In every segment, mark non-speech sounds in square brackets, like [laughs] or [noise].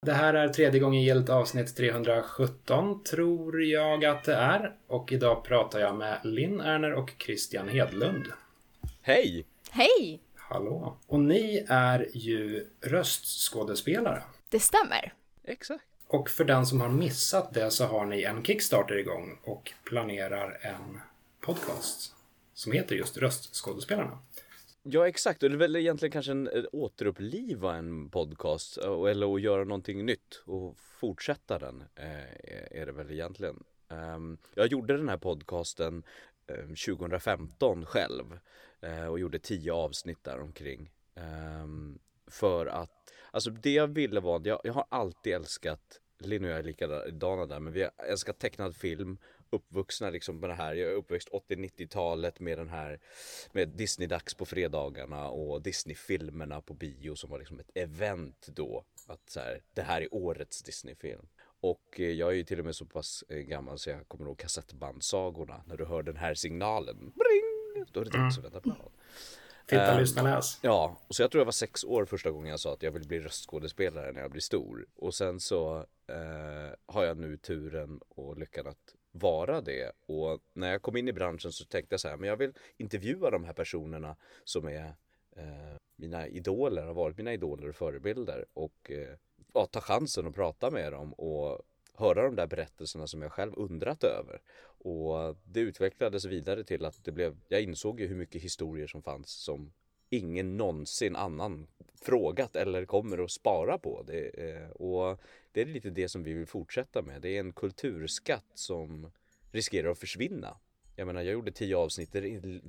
Det här är tredje gången gillt avsnitt 317 tror jag att det är. Och idag pratar jag med Linn Erner och Christian Hedlund. Hej! Hej! Hallå! Och ni är ju röstskådespelare. Det stämmer. Exakt. Och för den som har missat det så har ni en Kickstarter igång och planerar en podcast som heter just Röstskådespelarna. Ja exakt, och det är väl egentligen kanske en eh, återuppliva en podcast eh, eller att göra någonting nytt och fortsätta den eh, är det väl egentligen. Ehm, jag gjorde den här podcasten ehm, 2015 själv och gjorde tio avsnitt där omkring. Ehm, för att, alltså det jag ville var, jag, jag har alltid älskat Linn och jag är likadana där, men vi har älskat tecknad film uppvuxna liksom med det här. Jag är uppväxt 80-90-talet med den här med Disney-dags på fredagarna och Disney-filmerna på bio som var liksom ett event då. Att så här, det här är årets Disney-film. Och eh, jag är ju till och med så pass eh, gammal så jag kommer ihåg kassettbandsagorna. När du hör den här signalen, bring, då är det dags att vända på. Titta, um, lyssna, läs. Ja, och så jag tror jag var sex år första gången jag sa att jag vill bli röstskådespelare när jag blir stor. Och sen så eh, har jag nu turen och lyckan att vara det. Och när jag kom in i branschen så tänkte jag så här, men jag vill intervjua de här personerna som är eh, mina idoler, har varit mina idoler och förebilder och eh, ja, ta chansen att prata med dem och höra de där berättelserna som jag själv undrat över. Och det utvecklades vidare till att det blev, jag insåg ju hur mycket historier som fanns som ingen någonsin annan frågat eller kommer att spara på. Det, eh, och det är lite det som vi vill fortsätta med. Det är en kulturskatt som riskerar att försvinna. Jag menar, jag gjorde tio avsnitt, det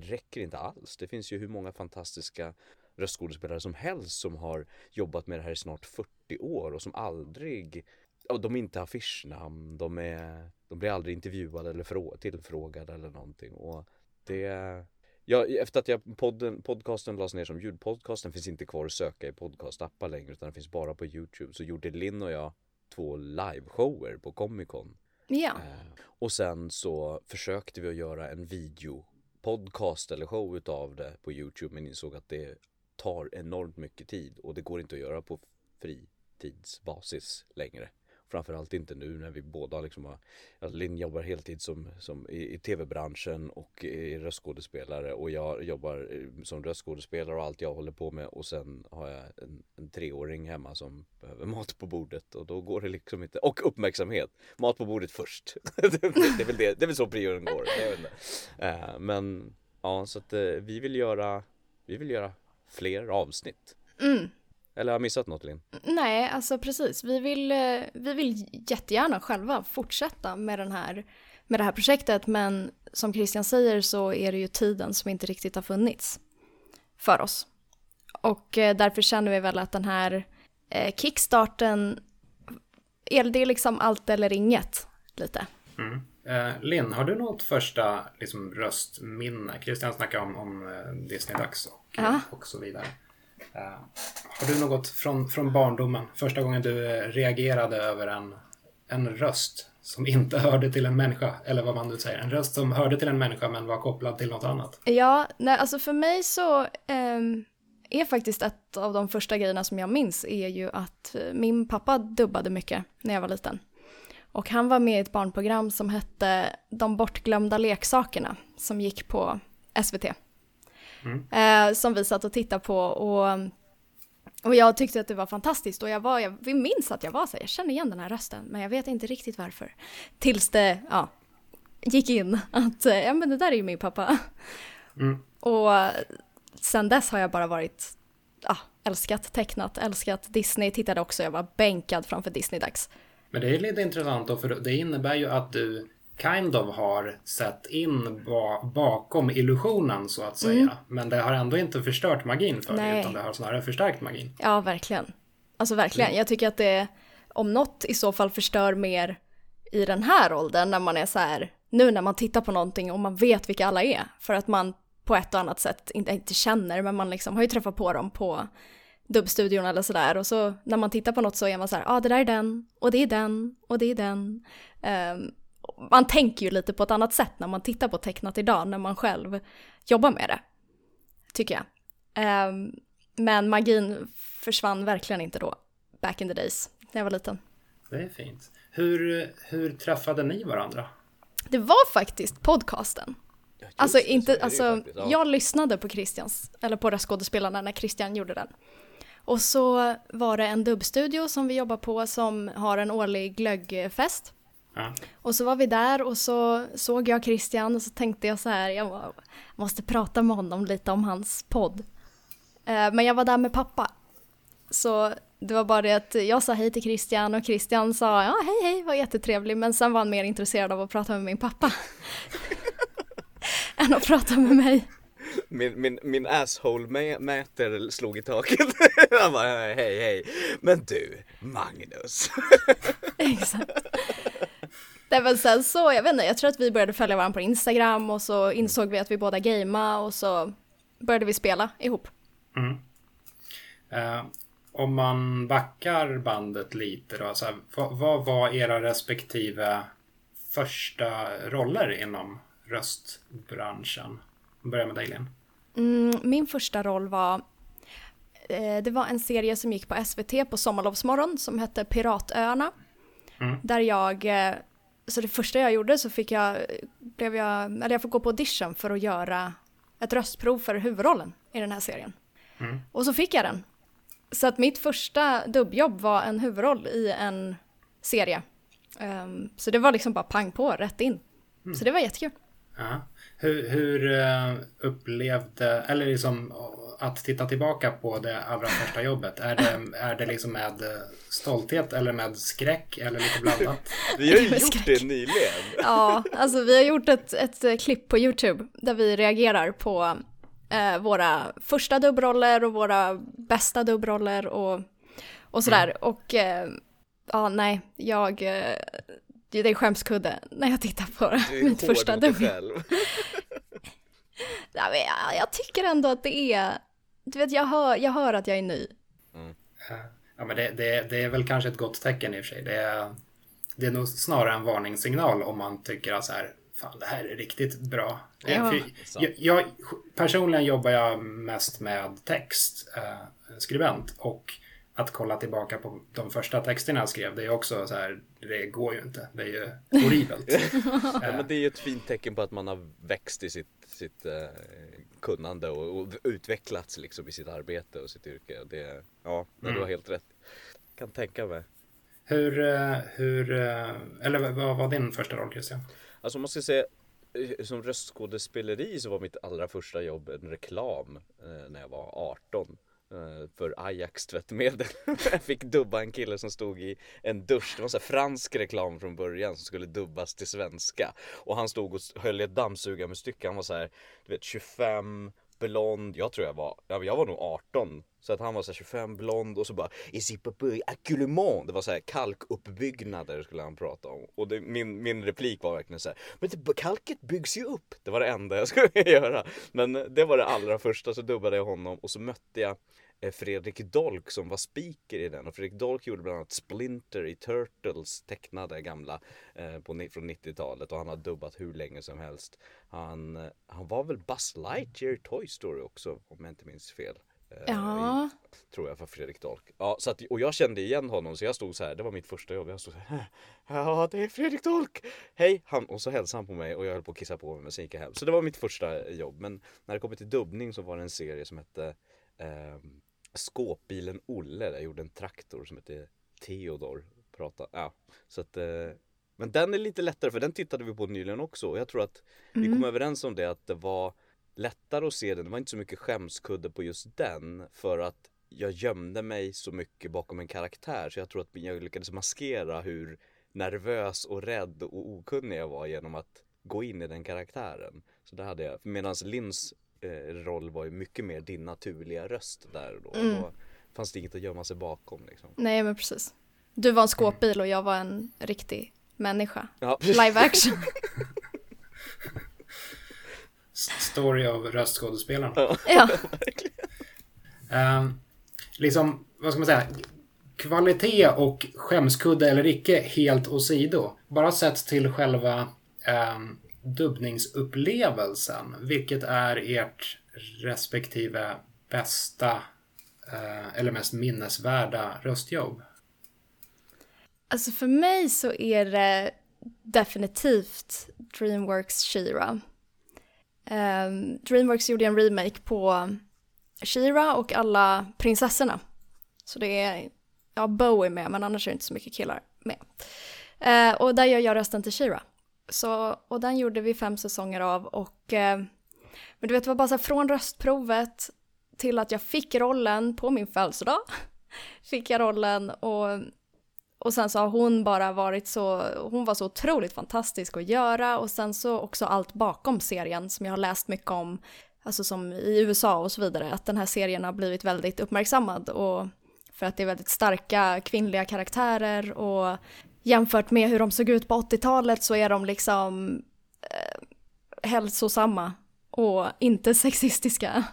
räcker inte alls. Det finns ju hur många fantastiska röstskådespelare som helst som har jobbat med det här i snart 40 år och som aldrig och de är inte affischnamn, de, är, de blir aldrig intervjuade eller tillfrågade eller någonting och det Ja, efter att jag podden, podcasten lades ner som ljudpodcast, den finns inte kvar att söka i podcastappar längre utan den finns bara på Youtube. Så gjorde Linn och jag två liveshower på Comic Con. Ja. Eh, och sen så försökte vi att göra en video podcast eller show utav det på Youtube men insåg att det tar enormt mycket tid och det går inte att göra på fritidsbasis längre. Framförallt inte nu när vi båda liksom har, alltså Linn jobbar heltid som, som i, i tv-branschen och är röstskådespelare och jag jobbar eh, som röstskådespelare och allt jag håller på med och sen har jag en, en treåring hemma som behöver mat på bordet och då går det liksom inte, och uppmärksamhet, mat på bordet först. [laughs] det, är väl det, det är väl så prioriteringen går. Uh, men ja, så att uh, vi vill göra, vi vill göra fler avsnitt. Mm. Eller har jag missat något Linn? Nej, alltså precis. Vi vill, eh, vi vill jättegärna själva fortsätta med, den här, med det här projektet men som Christian säger så är det ju tiden som inte riktigt har funnits för oss. Och eh, därför känner vi väl att den här eh, kickstarten, är det liksom allt eller inget lite. Mm. Eh, Linn, har du något första liksom, röstminne? Christian snackade om, om Disney-dags och, och så vidare. Har du något från, från barndomen? Första gången du eh, reagerade över en, en röst som inte [laughs] hörde till en människa, eller vad man nu säger. En röst som hörde till en människa men var kopplad till något annat. Ja, nej, alltså för mig så um, är faktiskt ett av de första grejerna som jag minns är ju att eh, min pappa dubbade mycket när jag var liten. Och han var med i ett barnprogram som hette De bortglömda leksakerna som gick på SVT. Mm. Eh, som vi satt och tittade på och, och jag tyckte att det var fantastiskt och jag var, jag, vi minns att jag var så här, jag känner igen den här rösten men jag vet inte riktigt varför. Tills det, ja, gick in att, eh, ja men det där är ju min pappa. Mm. Och sen dess har jag bara varit, ja, älskat tecknat, älskat Disney, tittade också, jag var bänkad framför Disney-dags. Men det är lite intressant då, för det innebär ju att du kind of har sett in ba bakom illusionen så att säga. Mm. Men det har ändå inte förstört magin för dig utan det har snarare förstärkt magin. Ja, verkligen. Alltså verkligen. Jag tycker att det om något i så fall förstör mer i den här åldern när man är så här, nu när man tittar på någonting och man vet vilka alla är. För att man på ett och annat sätt inte, inte känner, men man liksom har ju träffat på dem på dubbstudion eller sådär. Och så när man tittar på något så är man så här, ja ah, det där är den, och det är den, och det är den. Um, man tänker ju lite på ett annat sätt när man tittar på tecknat idag, när man själv jobbar med det. Tycker jag. Um, men magin försvann verkligen inte då, back in the days. när jag var liten. Det är fint. Hur, hur träffade ni varandra? Det var faktiskt podcasten. Ja, Alltså, inte, alltså faktiskt, ja. jag lyssnade på Christians, eller på röstskådespelarna när Christian gjorde den. Och så var det en dubbstudio som vi jobbar på som har en årlig glöggfest. Ja. Och så var vi där och så såg jag Christian och så tänkte jag så här, jag må- måste prata med honom lite om hans podd. Eh, Men jag var där med pappa. Så det var bara det att jag sa hej till Christian och Christian sa ja hej hej, var jättetrevlig. Men sen var han mer intresserad av att prata med min pappa. [laughs] än att prata med mig. Min, min, min asshole-mäter slog i taket. [laughs] Han bara hej hej. Men du, Magnus. [laughs] Exakt. Nej men sen så, jag vet inte, jag tror att vi började följa varandra på Instagram och så insåg vi att vi båda gamea och så började vi spela ihop. Eh, om man backar bandet lite då. Så här, vad, vad var era respektive första roller inom röstbranschen? Börja med dig Linn. Mm, min första roll var, eh, det var en serie som gick på SVT på sommarlovsmorgon som hette Piratöarna. Där jag, eh, så det första jag gjorde så fick jag, blev jag, eller jag fick gå på audition för att göra ett röstprov för huvudrollen i den här serien. Och så fick jag den. Så att mitt första dubbjobb var en huvudroll i en serie. Ehm, så det var liksom bara pang på, rätt in. Så det var jättekul. Ja. Hur, hur eh, upplevde, eller liksom att titta tillbaka på det allra första jobbet. Är det, är det liksom med eh, stolthet eller med skräck eller lite blandat? Vi har ju gjort skräck. det nyligen. Ja, alltså vi har gjort ett, ett eh, klipp på YouTube där vi reagerar på eh, våra första dubbroller och våra bästa dubbroller och, och sådär. Och eh, ja, nej, jag... Det är skämskudde när jag tittar på Du är [laughs] mitt hård första mot dig själv. [laughs] [laughs] Ja, men jag, jag tycker ändå att det är... Du vet, jag hör, jag hör att jag är ny. Ja, men det, det, det är väl kanske ett gott tecken i och för sig. Det är, det är nog snarare en varningssignal om man tycker att så här, fan det här är riktigt bra. Det- Ja. jag, jag, personligen jobbar jag mest med text, eh, skribent. Och att kolla tillbaka på de första texterna jag skrev, det är också så här, det går ju inte. Det är ju [laughs] horribelt. Ja, men det är ju ett fint tecken på att man har växt i sitt, sitt eh, kunnande och, och utvecklats liksom i sitt arbete och sitt yrke. Det, ja, men du har helt rätt. Kan tänka mig. hur, eh, hur, eh, eller vad var din första roll Christian? Alltså om man ska säga eh, som röstskådespeleri så var mitt allra första jobb en reklam eh, när jag var 18 eh, Eh, för Ajax tvättmedel. [laughs] jag fick dubba en kille som stod i en dusch. Det var så här fransk reklam från början som skulle dubbas till svenska. Och han stod och höll i ett dammsugarmunstycke. Han var så här, du vet 25 blond, jag tror jag var, jag var nog 18 Så att han var så här 25 blond och så bara Is acculement? Det var så här kalkuppbyggnader skulle han prata om Och det, min, min replik var verkligen så här Men det, kalket byggs ju upp Det var det enda jag skulle [laughs] göra Men det var det allra första så dubbade jag honom och så mötte jag Fredrik Dolk som var speaker i den och Fredrik Dolk gjorde bland annat Splinter i Turtles tecknade gamla eh, på, från 90-talet och han har dubbat hur länge som helst. Han, eh, han var väl Buzz Lightyear i Toy Story också om jag inte minns fel. Eh, Ja. i- Tror jag för Fredrik Dolk. Ja, så att, och jag kände igen honom så jag stod så här, det var mitt första jobb. Jag stod så här, ja det är Fredrik Dolk! Hej! Han, och så hälsade han på mig och jag höll på att kissa på mig men sen gick jag hem. Så det var mitt första jobb. Men när det kom till dubbning så var det en serie som hette ehm, Skåpbilen Olle. Där jag gjorde en traktor som hette Theodor. Prata, ja. Så att, eh, men den är lite lättare för den tittade vi på nyligen också. Och jag tror att vi kom överens om det att det var lättare att se den. Det var inte så mycket skämskudde på just den. För att jag gömde mig så mycket bakom en karaktär. Så jag tror att jag lyckades maskera hur nervös och rädd och okunnig jag var genom att gå in i den karaktären. Så det hade jag. Medan Lins roll var ju mycket mer din naturliga röst där och då. Då fanns det inget att gömma sig bakom liksom. Nej, men precis. Du var en skåpbil och jag var en riktig människa. Ja, Live action. Story av röstskådespelarna. ja. [laughs] [laughs] Ehm, liksom, vad ska man säga? Kvalitet och skämskudde eller icke helt åsido. Bara sett till själva um, dubbningsupplevelsen. Vilket är ert respektive bästa eh, eller mest minnesvärda röstjobb? Alltså för mig så är det definitivt Dreamworks Shira. Um, Dreamworks gjorde en remake på Shira och alla prinsessorna. Så det är, ja Bowie med, men annars är det inte så mycket killar med. Uh, och där gör jag rösten till Shira. Så, och den gjorde vi fem säsonger av och eh, men du vet, det var bara så här, från röstprovet till att jag fick rollen på min födelsedag. [laughs] fick jag rollen och, och sen så har hon bara varit så, hon var så otroligt fantastisk att göra och sen så också allt bakom serien som jag har läst mycket om, alltså som i USA och så vidare, att den här serien har blivit väldigt uppmärksammad och för att det är väldigt starka kvinnliga karaktärer och jämfört med hur de såg ut på 80-talet så är de liksom eh, hälsosamma och inte [laughs] sexistiska.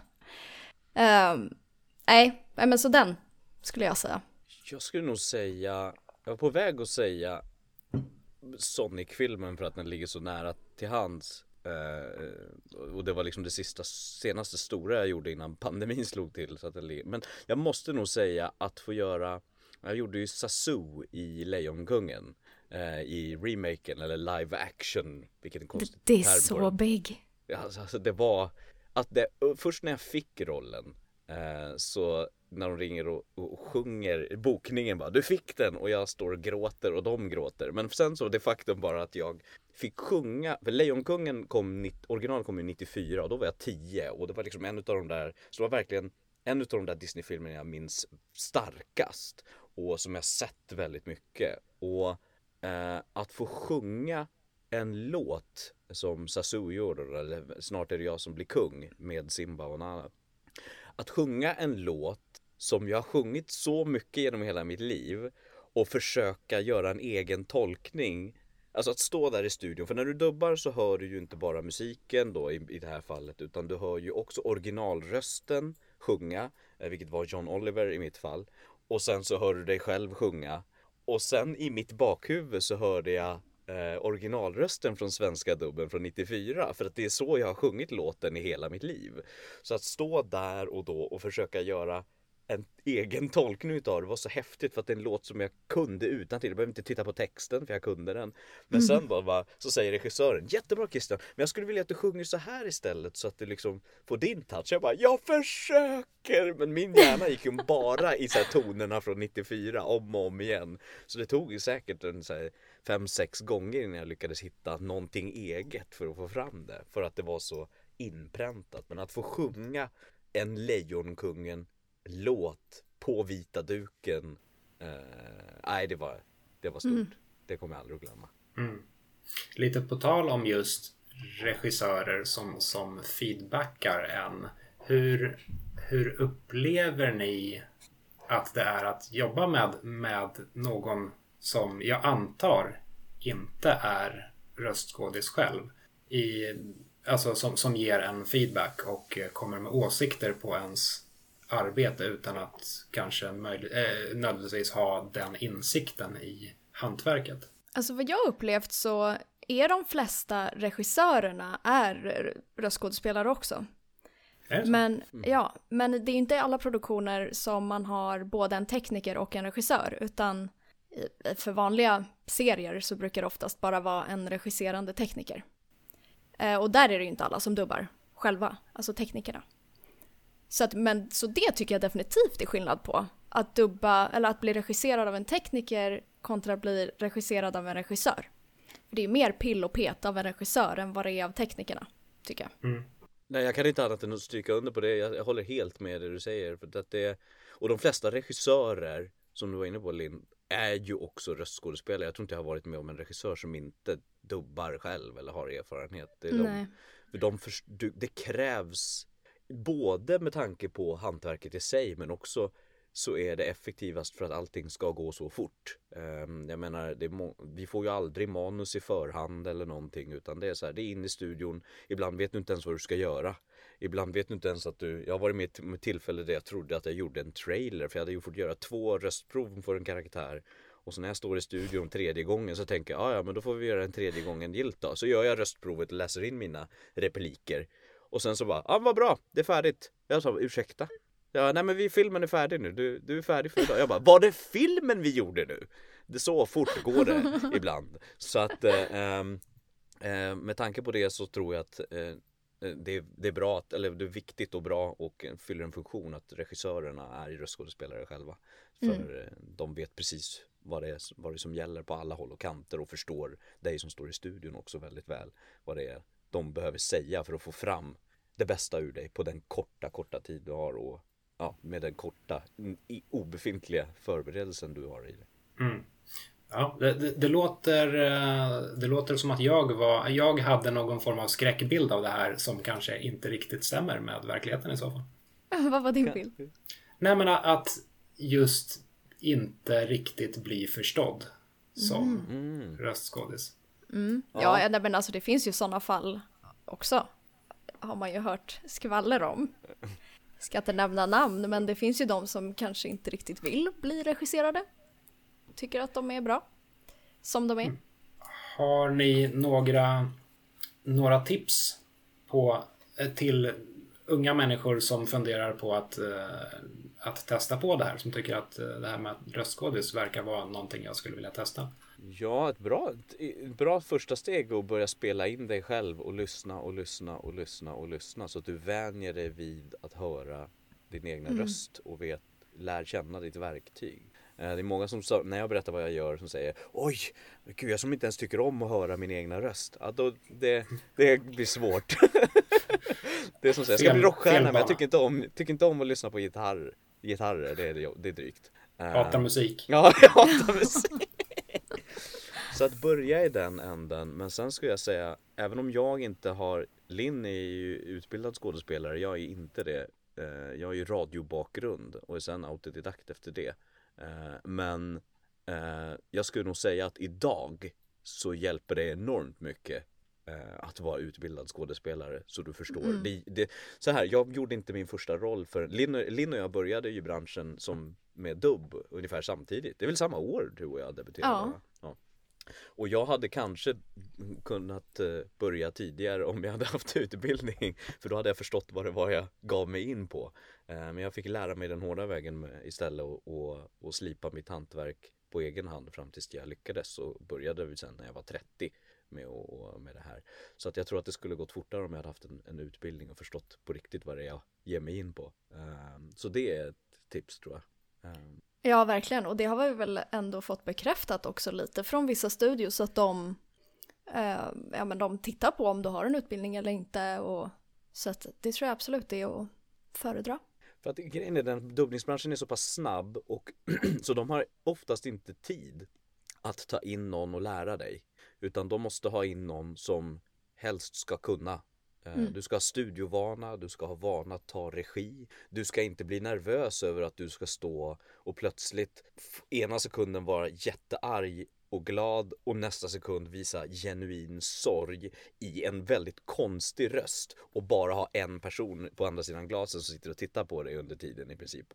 Eh, nej, men så den skulle jag säga. Jag skulle nog säga, jag var på väg att säga Sonic-filmen för att den ligger så nära till hands. Uh, och det var liksom det sista, senaste stora jag gjorde innan pandemin slog till. Så att det, Men jag måste nog säga att få göra, jag gjorde ju Sasu i Lejonkungen. Uh, I remaken eller live action, vilket är konstigt Det är så big. Alltså, alltså det var att det, först när jag fick rollen eh, så när de ringer och, och sjunger bokningen bara du fick den och jag står och gråter och de gråter men sen så det faktum bara att jag fick sjunga för Lejonkungen kom original kom ju 94 och då var jag 10 och det var liksom en av de där så det var verkligen en av de där Disney-filmerna jag minns starkast och som jag sett väldigt mycket och eh, att få sjunga en låt som Sasu gjorde, eller Snart är det jag som blir kung med Simba och Nana. Att sjunga en låt som jag har sjungit så mycket genom hela mitt liv och försöka göra en egen tolkning Alltså att stå där i studion, för när du dubbar så hör du ju inte bara musiken då i, i det här fallet utan du hör ju också originalrösten sjunga, eh, vilket var John Oliver i mitt fall. Och sen så hör du dig själv sjunga. Och sen i mitt bakhuvud så hörde jag eh, originalrösten från svenska dubben från 94 för att det är så jag har sjungit låten i hela mitt liv. Så att stå där och då och försöka göra en egen tolkning utav det var så häftigt för att det är en låt som jag kunde utan till. Jag behöver inte titta på texten för jag kunde den. Men mm. sen bara, så säger regissören Jättebra Christian, men jag skulle vilja att du sjunger så här istället så att du liksom får din touch. Jag bara, jag försöker! Men min hjärna gick ju bara i så tonerna från 94 om och om igen. Så det tog ju säkert en så här, fem, sex gånger innan jag lyckades hitta någonting eget för att få fram det. För att det var så inpräntat. Men att få sjunga en Lejonkungen låt på vita duken. Eh, nej, det var, det var stort. Mm. Det kommer jag aldrig att glömma. Mm. Lite på tal om just regissörer som, som feedbackar en. Hur, hur upplever ni att det är att jobba med, med någon som jag antar inte är röstskådis själv. I, alltså som, som ger en feedback och kommer med åsikter på ens arbete utan att kanske möjlig, eh, nödvändigtvis ha den insikten i hantverket. Alltså vad jag upplevt så är de flesta regissörerna är röstskådespelare också. Men, mm. ja, men det är inte alla produktioner som man har både en tekniker och en regissör utan för vanliga serier så brukar det oftast bara vara en regisserande tekniker. Eh, och där är det ju inte alla som dubbar själva, alltså teknikerna. Så, att, men, så det tycker jag definitivt är skillnad på. Att dubba, eller att bli regisserad av en tekniker kontra att bli regisserad av en regissör. För det är mer pill och pet av en regissör än vad det är av teknikerna, tycker jag. Mm. Nej, jag kan inte annat än att stryka under på det. Jag, jag håller helt med det du säger. För att det, och de flesta regissörer, som du var inne på Linn, är ju också röstskådespelare. Jag tror inte jag har varit med om en regissör som inte dubbar själv eller har erfarenhet. Det, är de, för de för, det krävs både med tanke på hantverket i sig men också så är det effektivast för att allting ska gå så fort. Ehm, jag menar, vi får ju aldrig manus i förhand eller någonting utan det är så här, det är in i studion. Ibland vet du inte ens vad du ska göra. Ibland vet du inte ens att du, jag har varit med med tillfälle där jag trodde att jag gjorde en trailer för jag hade ju fått göra två röstprov för en karaktär. Och så när jag står i studion tredje gången så tänker jag, ah, ja men då får vi göra en tredje gången gilt då. Så gör jag röstprovet och läser in mina repliker. Och sen så bara, ja ah, vad bra, det är färdigt. Jag sa, ursäkta? Ja, nej men vi, filmen är färdig nu, du, du är färdig för idag. Jag bara, var det filmen vi gjorde nu? det så fort går det [laughs] ibland. Så att eh, eh, med tanke på det så tror jag att eh, det, det, är bra, att, eller det är viktigt och bra och fyller en funktion att regissörerna är röstskådespelare själva. För mm. de vet precis vad det, är, vad det är som gäller på alla håll och kanter och förstår dig som står i studion också väldigt väl vad det är de behöver säga för att få fram det bästa ur dig på den korta, korta tid du har och ja, med den korta, obefintliga förberedelsen du har i dig. Mm. Ja, det, det, det, låter, eh, det låter som att jag, var, jag hade någon form av skräckbild av det här som kanske inte riktigt stämmer med verkligheten i så fall. [laughs] Vad var din bild? Nej men att just inte riktigt bli förstådd som mm. röstskådis. Mm. Ja, ja men alltså det finns ju sådana fall också. Har man ju hört skvaller om. Ska inte nämna namn, men det finns ju de som kanske inte riktigt vill bli regisserade. Tycker att de är bra. Som de är. Mm. Har ni några, några tips på, eh, till unga människor som funderar på att, eh, att testa på det här? Som tycker att eh, det här med röstskådis verkar vara någonting jag skulle vilja testa. Ja, ett bra, ett bra första steg är att börja spela in dig själv och lyssna och lyssna och lyssna och lyssna så att du vänjer dig vid att höra din egna mm. röst och vet, lär känna ditt verktyg. Eh, det är många som, när jag berättar vad jag gör, som säger Oj, gud jag som inte ens tycker om att höra min egna röst. Ja, då, det, det blir svårt. [laughs] det är som säger, jag ska bli rockstjärna men jag tycker inte, om, tycker inte om att lyssna på gitarr. gitarrer. Det är, det är drygt. Hatar musik. [laughs] Ja, jag hatar musik. Så att börja i den änden, men sen skulle jag säga, även om jag inte har, Linn är ju utbildad skådespelare, jag är inte det. Eh, jag har ju radiobakgrund och är sen autodidakt efter det. Eh, men eh, jag skulle nog säga att idag så hjälper det enormt mycket att vara utbildad skådespelare så du förstår. Mm. Det, det, så här, jag gjorde inte min första roll för Linn, Linn och jag började ju branschen som med dubb ungefär samtidigt. Det är väl samma år tror jag debuterade? Ja. Och jag hade kanske kunnat eh, börja tidigare om jag hade [laughs] haft utbildning. För då hade jag förstått vad det var jag gav mig in på. Eh, men jag fick lära mig den hårda vägen istället och, och, och slipa mitt hantverk på egen hand fram tills jag lyckades. Och började vi sen när jag var 30 med, och, med det här. Så att jag tror att det skulle gått fortare om jag hade haft en, en utbildning och förstått på riktigt vad det är jag ger mig in på. Um, Så det är ett tips tror jag. Um, Ja, verkligen. Och det har vi väl ändå fått bekräftat också lite från vissa studios att de, eh, ja, men de tittar på om du har en utbildning eller inte. Och, så att det tror jag absolut är att föredra. För att grejen är den, dubbningsbranschen är så pass snabb och [clears throat] så de har oftast inte tid att ta in någon och lära dig. Utan de måste ha in någon som helst ska kunna mm. Du ska ha studiovana, du ska ha vana att ta regi. Du ska inte bli nervös över att du ska stå och plötsligt ena sekunden vara jättearg och glad och nästa sekund visa genuin sorg i en väldigt konstig röst och bara ha en person på andra sidan glaset som sitter och tittar på dig under tiden i princip.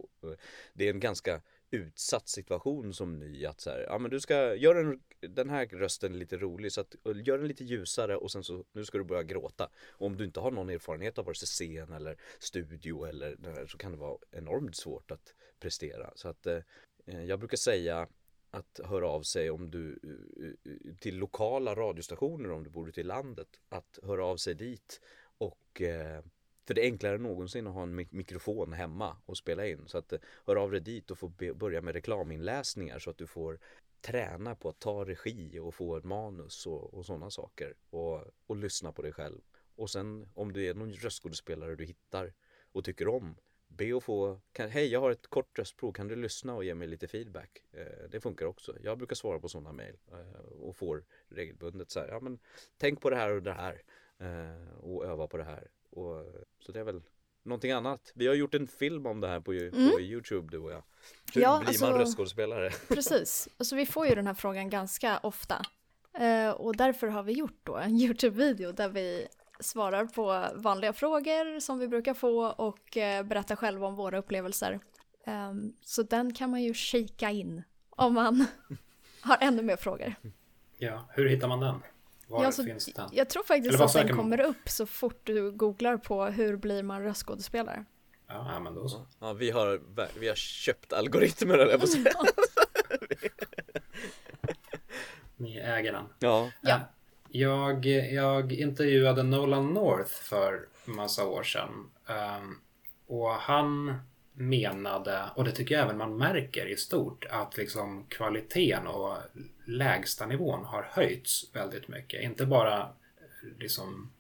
Det är en ganska utsatt situation som ny att så här, ja men du ska göra den, den här rösten lite rolig så att gör den lite ljusare och sen så nu ska du börja gråta. Och om du inte har någon erfarenhet av vare sig scen eller studio eller så kan det vara enormt svårt att prestera. Så att eh, jag brukar säga att höra av sig om du eh, eh, till lokala radiostationer om du bor ute i landet att höra av sig dit och eh, för det är enklare än någonsin att ha en mikrofon hemma och spela in. Så att hör av dig dit och få börja med reklaminläsningar så att du får träna på att ta regi och få ett manus och, och sådana saker. Och, och lyssna på dig själv. Och sen om det är någon röstskådespelare du hittar och tycker om be att få, kan, hej jag har ett kort röstprov, kan du lyssna och ge mig lite feedback? Eh, det funkar också. Jag brukar svara på sådana mejl eh, och får regelbundet så här, ja men tänk på det här och det här eh, och öva på det här. Och, så det är väl någonting annat. Vi har gjort en film om det här på, mm. på Youtube du och jag. Hur ja, blir alltså, man röstskådespelare? [laughs] Precis, alltså vi får ju den här frågan ganska ofta. Uh, och därför har vi gjort då en [laughs] Youtube-video där vi svarar på vanliga frågor som vi brukar få och uh, berättar själva om våra upplevelser. Um, så den kan man ju kika in om man [laughs] har ännu mer frågor. Ja, hur hittar man den? Var ja, så, finns den? Jag tror faktiskt att den kommer upp så fort du googlar på hur blir man röstskådespelare. Ja, men då så. Ja, vi har, vi har köpt algoritmer eller på [laughs] [laughs] äger den. Ja. Ja. Jag, jag intervjuade Nolan North för massa år sedan. Um, och han menade, och det tycker jag även man märker i stort, att liksom kvaliteten och lägstanivån har höjts väldigt mycket. Inte bara liksom,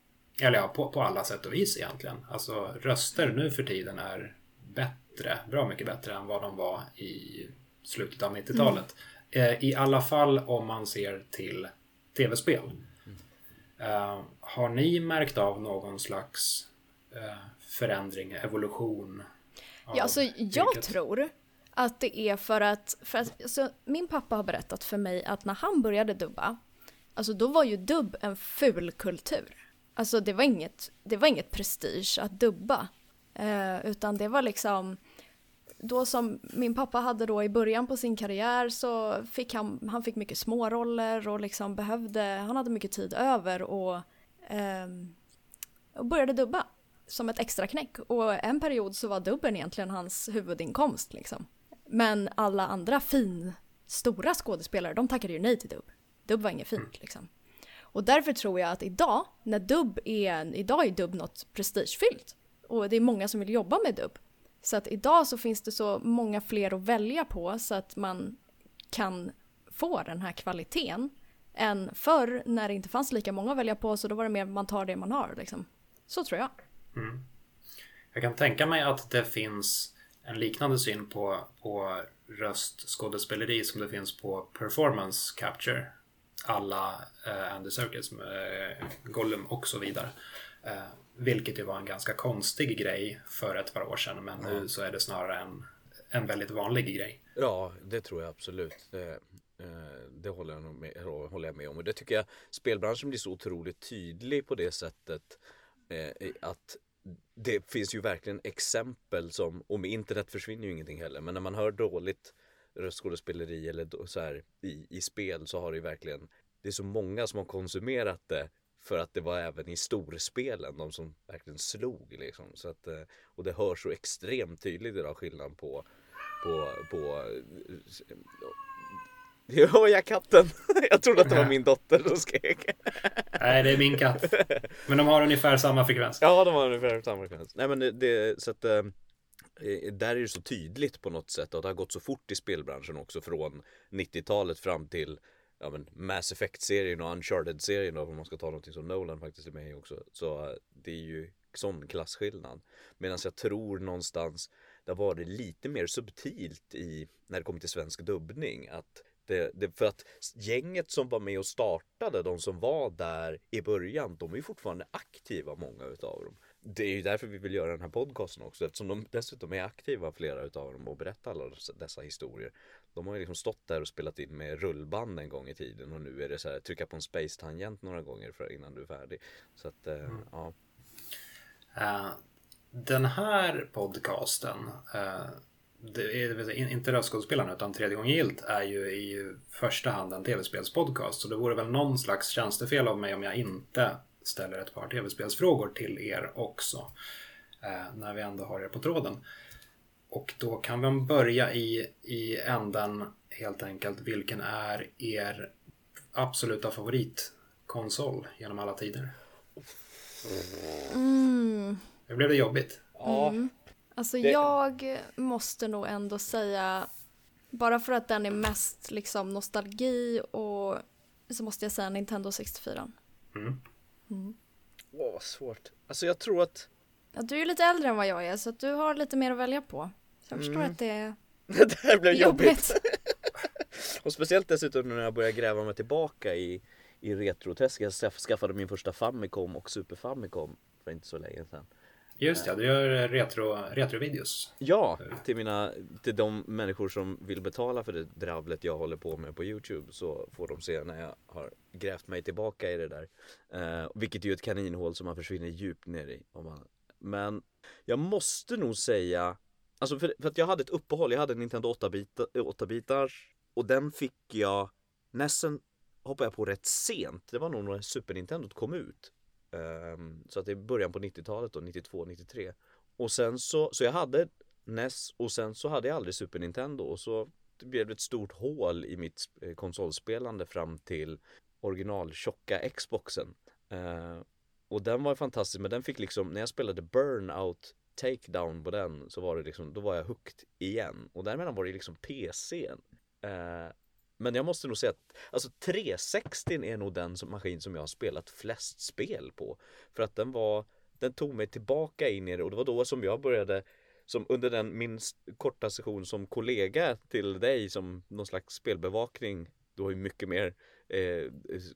eller ja, på, på alla sätt och vis egentligen. Alltså röster nu för tiden är bättre, bra mycket bättre än vad de var i slutet av 90-talet. Mm. I alla fall om man ser till tv-spel. Uh, har ni märkt av någon slags uh, förändring, evolution? Ja, alltså jag yrket? tror att det är för att, för att alltså, min pappa har berättat för mig att när han började dubba, alltså då var ju dubb en ful kultur. Alltså det var inget, det var inget prestige att dubba. Uh, utan det var liksom, då som min pappa hade då i början på sin karriär så fick han, han fick mycket småroller och liksom behövde, han hade mycket tid över och, eh, och började dubba som ett extra knäck. Och en period så var dubben egentligen hans huvudinkomst liksom. Men alla andra fin, stora skådespelare, de tackade ju nej till dubb. Dubb var inget fint liksom. Och därför tror jag att idag, när dubb är, idag är dubb något prestigefyllt. Och det är många som vill jobba med dubb. Så att idag så finns det så många fler att välja på så att man kan få den här kvaliteten än förr när det inte fanns lika många att välja på så då var det mer man tar det man har liksom. Så tror jag. Mm. Jag kan tänka mig att det finns en liknande syn på, på röstskådespeleri som det finns på performance capture. Alla eh, Andy Serkis, eh, Gollum och så vidare. Eh, vilket ju var en ganska konstig grej för ett par år sedan. Men nu så är det snarare en, en väldigt vanlig grej. Ja, det tror jag absolut. Det, eh, det håller, jag med, håller jag med om. Och det tycker jag spelbranschen blir så otroligt tydlig på det sättet. Eh, att det finns ju verkligen exempel som, och med internet försvinner ju ingenting heller. Men när man hör dåligt röstskådespeleri eller så här i, i spel så har det ju verkligen det är så många som har konsumerat det för att det var även i storspelen de som verkligen slog liksom. Så att, eh, och det hörs så extremt tydligt idag skillnad på, på, på Ja, jag katten. [laughs] Jag trodde att det var min dotter som skrek. [laughs] Nej, det är min katt. Men de har ungefär samma frekvens. Ja, de har ungefär samma frekvens. Nej, men det, det så att eh, där är det så tydligt på något sätt och det har gått så fort i spelbranschen också från 90-talet fram till ja, men Mass Effect-serien och Uncharted-serien då, om man ska ta någonting som Nolan faktiskt är med i också. Så eh, det är ju sån klasskillnad. Medan jag tror någonstans det var det lite mer subtilt i när det kommer till svensk dubbning. Att det, det, för att gänget som var med och startade, de som var där i början, de är ju fortfarande aktiva många utav dem det är ju därför vi vill göra den här podcasten också eftersom de dessutom är aktiva flera utav dem och berättar alla dessa historier. De har ju liksom stått där och spelat in med rullband en gång i tiden och nu är det så här trycka på en space-tangent några gånger för innan du är färdig. Så att, uh, mm. ja. Uh, den här podcasten uh, det är, inte Röstskådespelarna utan Tredje gången gilt är ju i första hand en tv-spelspodcast. Så det vore väl någon slags tjänstefel av mig om jag inte ställer ett par tv-spelsfrågor till er också. Eh, när vi ändå har er på tråden. Och då kan vi börja i, i änden helt enkelt. Vilken är er absoluta favoritkonsol genom alla tider? Mm. Det blev det jobbigt. Mm. Alltså det... jag måste nog ändå säga, bara för att den är mest liksom nostalgi och så måste jag säga Nintendo 64. Mm. Mm. Åh, svårt. Alltså jag tror att... Ja, du är ju lite äldre än vad jag är så att du har lite mer att välja på. Jag förstår mm. att det är [laughs] Det här blev jobbigt. jobbigt. [laughs] och speciellt dessutom när jag började gräva mig tillbaka i, i retroträsket. Jag skaffade min första Famicom och Super Famicom för inte så länge sedan. Just ja, du gör retro, retrovideos. Ja, till, mina, till de människor som vill betala för det dravlet jag håller på med på Youtube så får de se när jag har grävt mig tillbaka i det där. Eh, vilket är ju ett kaninhål som man försvinner djupt ner i. Om man, men jag måste nog säga, alltså för, för att jag hade ett uppehåll, jag hade en Nintendo 8-bitars och den fick jag, Nessen hoppade jag på rätt sent. Det var nog när Super Nintendo kom ut. Um, så att det är början på 90-talet då, 92, 93. Och sen så, så jag hade NES och sen så hade jag aldrig Super Nintendo och så blev det ett stort hål i mitt eh, konsolspelande fram till original tjocka Xboxen. Uh, och den var fantastisk men den fick liksom, när jag spelade Burnout Takedown på den så var det liksom, då var jag hooked igen. Och däremellan var det liksom PCn. Eh, men jag måste nog säga att alltså 360 är nog den som, maskin som jag har spelat flest spel på. För att den var, den tog mig tillbaka in i det och det var då som jag började som under den min korta session som kollega till dig som någon slags spelbevakning du har ju mycket mer eh,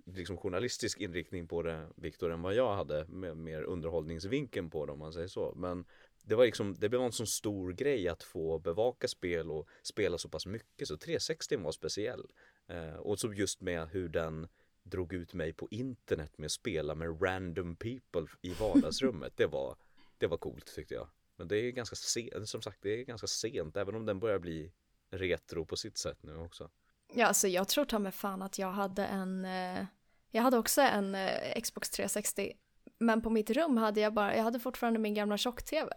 liksom journalistisk inriktning på det Viktor än vad jag hade med mer underhållningsvinkeln på det om man säger så men det var liksom, det blev en sån stor grej att få bevaka spel och spela så pass mycket så 360 var speciell. Eh, och så just med hur den drog ut mig på internet med att spela med random people i vardagsrummet [laughs] det var det var coolt tyckte jag. Men det är ganska sent, som sagt det är ganska sent även om den börjar bli retro på sitt sätt nu också. Ja, alltså jag tror ta mig fan att jag hade en, eh, jag hade också en eh, Xbox 360, men på mitt rum hade jag bara, jag hade fortfarande min gamla tjock-tv.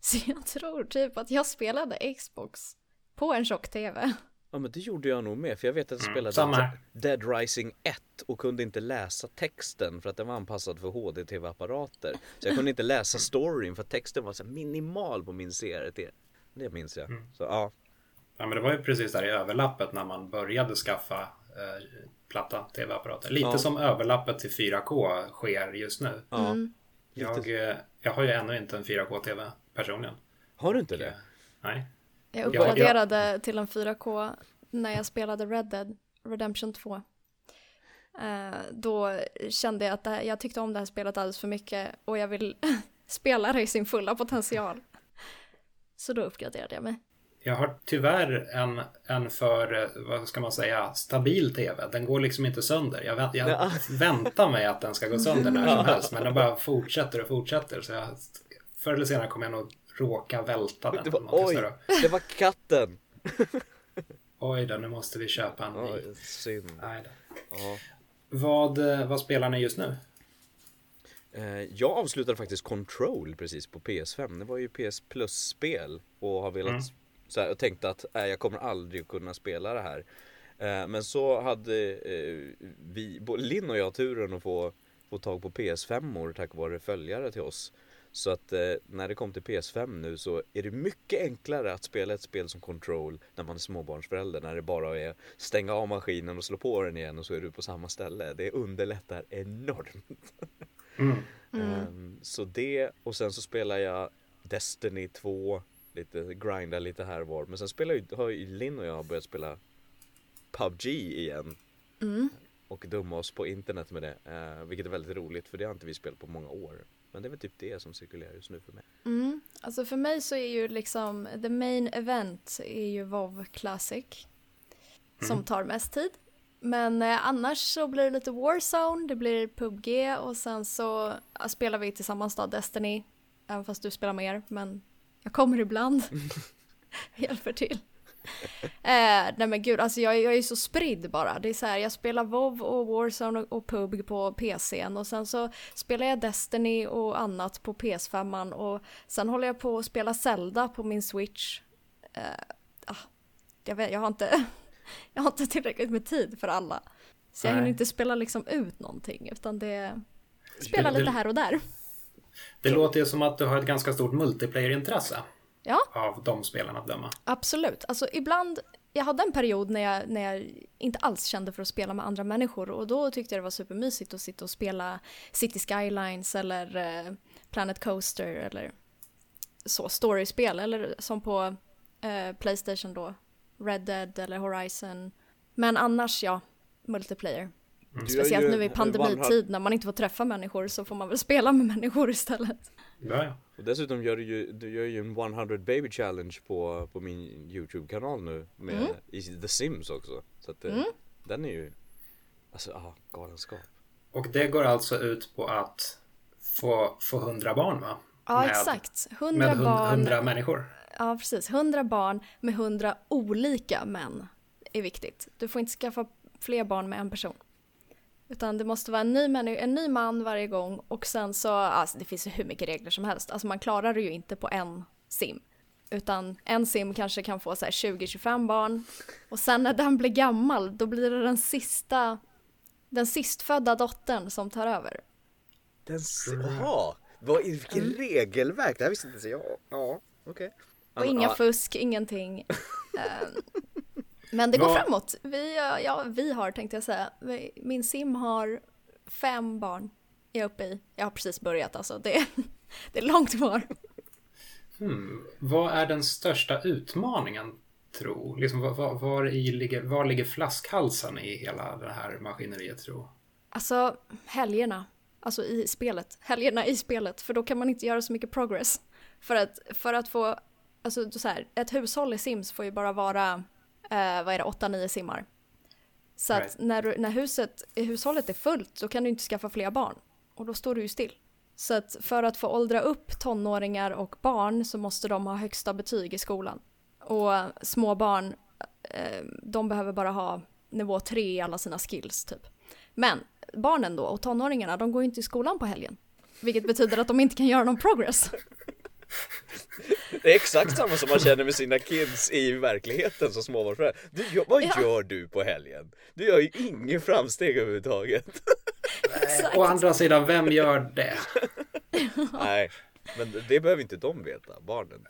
[laughs] Så jag tror typ att jag spelade Xbox på en tjock-tv. Ja men det gjorde jag nog med för jag vet att jag mm, spelade mm, Dead Rising 1 och kunde inte läsa texten för att den var anpassad för HD-TV-apparater. Så jag kunde inte läsa storyn för att texten var så minimal på min CRT. Det minns jag. Mm. Så ja, Ja, men det var ju precis där i överlappet när man började skaffa eh, platta tv-apparater. Lite ja. som överlappet till 4K sker just nu. Mm. Jag, eh, jag har ju ännu inte en 4K-tv personligen. Har du inte det? Eh, nej. Jag uppgraderade jag, till en 4K när jag spelade Red Dead Redemption 2. Uh, då kände jag att här, jag tyckte om det här spelet alldeles för mycket och jag vill [laughs] spela det i sin fulla potential. Så då uppgraderade jag mig. Jag har tyvärr en, en för, vad ska man säga, stabil tv. Den går liksom inte sönder. Jag, jag ja. [laughs] väntar mig att den ska gå sönder när som helst. Men den bara fortsätter och fortsätter. Så jag, förr eller senare kommer jag nog råka välta den. Det var, oj, det var katten. [laughs] oj då, nu måste vi köpa en ny. Synd. Nej då. Ja. Vad, vad spelar ni just nu? Eh, jag avslutade faktiskt Control precis på PS5. Det var ju PS Plus-spel och har velat mm så här, och tänkte att äh, jag kommer aldrig kunna spela det här. Eh, men så hade eh, vi, Linn och jag turen att få, få tag på PS5 tack vare följare till oss. Så att eh, när det kom till PS5 nu så är det mycket enklare att spela ett spel som Control när man är småbarnsförälder. När det bara är stänga av maskinen och slå på den igen och så är du på samma ställe. Det underlättar enormt. Mm. [laughs] Mm. så det och sen så spelar jag Destiny 2 lite, grinda lite här och var. Men sen spelar ju, har ju Linn och jag börjat spela PubG igen. Mm. Och dumma oss på internet med det. Eh, vilket är väldigt roligt för det har inte vi spelat på många år. Men det är väl typ det som cirkulerar just nu för mig. Mm. Alltså för mig så är ju liksom the main event är ju WoW Classic. Som mm. tar mest tid. Men eh, annars så blir det lite Warzone, det blir PubG och sen så ja, spelar vi tillsammans då Destiny. Även fast du spelar mer, men jag kommer ibland. [laughs] [laughs] Hjälper till. [laughs] Eh, nej men gud, alltså jag, jag är så spridd bara. Det är så här, jag spelar WoW och Warzone och, och PUBG på PCn och sen så spelar jag Destiny och annat på PS5 och sen håller jag på att spela Zelda på min Switch. Eh, ah, jag, vet, jag, har inte, [laughs] jag har inte tillräckligt med tid för alla. Så jag hinner inte spela liksom ut någonting utan det spelar lite här och där. Det låter ju som att du har ett ganska stort multiplayer-intresse. Ja. Av de spelarna att döma. Absolut. Alltså ibland, jag hade en period när jag, när jag inte alls kände för att spela med andra människor och då tyckte jag det var supermysigt att sitta och spela City Skylines eller eh, Planet Coaster eller så, storyspel eller som på eh, Playstation då, Red Dead eller Horizon. Men annars ja, multiplayer. Mm. Speciellt nu i pandemitid när man inte får träffa människor så får man väl spela med människor istället. Ja, ja. Och dessutom gör du ju, du gör ju en 100 baby challenge på, på min YouTube-kanal nu med mm. i The Sims också. Så att det, mm. den är ju, alltså ja, galenskap. Och det går alltså ut på att få, få 100 barn va? Ja med, exakt, 100 med barn. 100 människor. Ja precis, 100 barn med 100 olika män är viktigt. Du får inte skaffa fler barn med en person. Utan det måste vara en ny, en ny man varje gång och sen så, alltså det finns ju hur mycket regler som helst. Alltså man klarar det ju inte på en sim. Utan en sim kanske kan få så 20-25 barn. Och sen när den blir gammal, då blir det den sista, den sistfödda dottern som tar över. Den, jaha, vad, vilket mm. regelverk, det här visste inte ens jag. Ja, okej. Okay. Och inga fusk, ingenting. [laughs] Men det går framåt. Vi, ja, vi har tänkte jag säga. Min sim har fem barn. Jag är uppe i. Jag har precis börjat alltså. Det, [laughs] det är långt kvar. Hmm. Vad är den största utmaningen, tro? Liksom, var, var, var, i ligger, var ligger flaskhalsen i hela det här maskineriet, tro? Alltså, helgerna. Alltså i spelet. Helgerna i spelet. För då kan man inte göra så mycket progress. För att, för att få, alltså så här, ett hushåll i Sims får ju bara vara, eh, vad är det, 8-9 simmar. Så right. att när, när huset, hushållet är fullt, då kan du inte skaffa fler barn. Och då står du ju still. Så att för att få åldra upp tonåringar och barn så måste de ha högsta betyg i skolan. Och små barn, eh, de behöver bara ha nivå 3 i alla sina skills typ. Men barnen då och tonåringarna, de går ju inte i skolan på helgen. Vilket betyder att de inte kan göra någon progress. [laughs] Det är exakt samma som man känner med sina kids i verkligheten som småbarnsförälder. Du, vad ja. gör du på helgen? Du gör ju ingen framsteg överhuvudtaget. Nej, å andra sidan, vem gör det? [laughs] Nej, men det behöver inte de veta, barnen.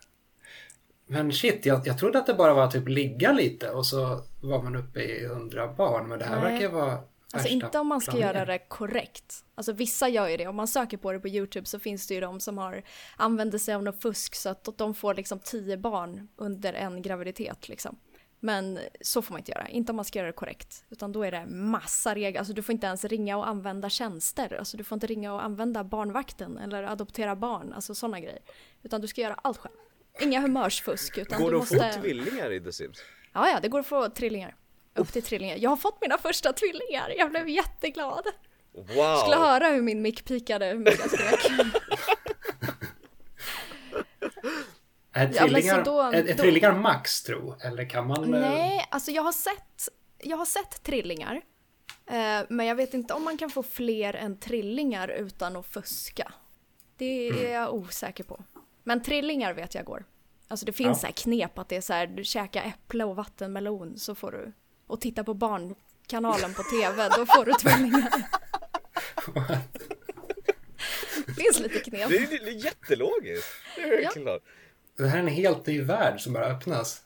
Men shit, jag, jag trodde att det bara var typ ligga lite och så var man uppe i hundra barn. Men det här Nej. verkar vara Alltså inte om man ska planering. göra det korrekt. Alltså vissa gör ju det. Om man söker på det på YouTube så finns det ju de som har använder sig av något fusk så att de får liksom tio barn under en graviditet liksom. Men så får man inte göra, inte om man ska göra det korrekt. Utan då är det massa regler, alltså du får inte ens ringa och använda tjänster. Alltså du får inte ringa och använda barnvakten eller adoptera barn, alltså sådana grejer. Utan du ska göra allt själv. Inga humörsfusk. Utan går det att få tvillingar i The Sims? Ja, ja, det går att få trillingar. Upp till trillingar. Jag har fått mina första tvillingar, jag blev jätteglad. Wow! Skulle höra hur min mick pikade, jag skrek. [laughs] Är tvillingar, ja, då, är, är trillingar max tro? Eller kan man? Eh, Nej, alltså jag har sett, jag har sett trillingar. Eh, men jag vet inte om man kan få fler än trillingar utan att fuska. Det är mm. jag osäker på. Men trillingar vet jag går. Alltså det finns ja. så här knep att det är så här, du käkar äpple och vattenmelon så får du, och titta på barnkanalen på tv, då får du tvillingar. det finns lite knep. Det är, det är jättelogiskt. Det är ja. klart. Det här är en helt ny värld som bara öppnas.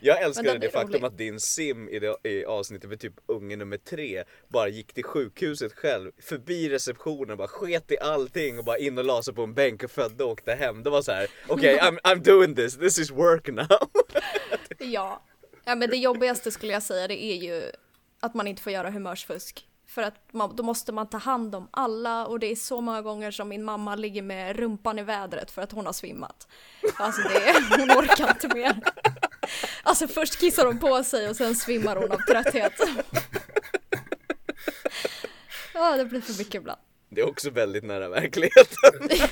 Jag älskar det faktum rolig. att din sim i, det, i avsnittet med typ unge nummer tre bara gick till sjukhuset själv, förbi receptionen, bara sket i allting och bara in och la sig på en bänk och födde och åkte hem. Det var så här: okej okay, [laughs] I'm, I'm doing this, this is work now. ja. Ja, men det jobbigaste skulle jag säga det är ju att man inte får göra humörsfusk. För att man, då måste man ta hand om alla och det är så många gånger som min mamma ligger med rumpan i vädret för att hon har svimmat. Alltså det, hon orkar inte mer. Alltså först kissar hon på sig och sen svimmar hon av trötthet. Ja, det blir för mycket ibland. Det är också väldigt nära verkligheten. [laughs]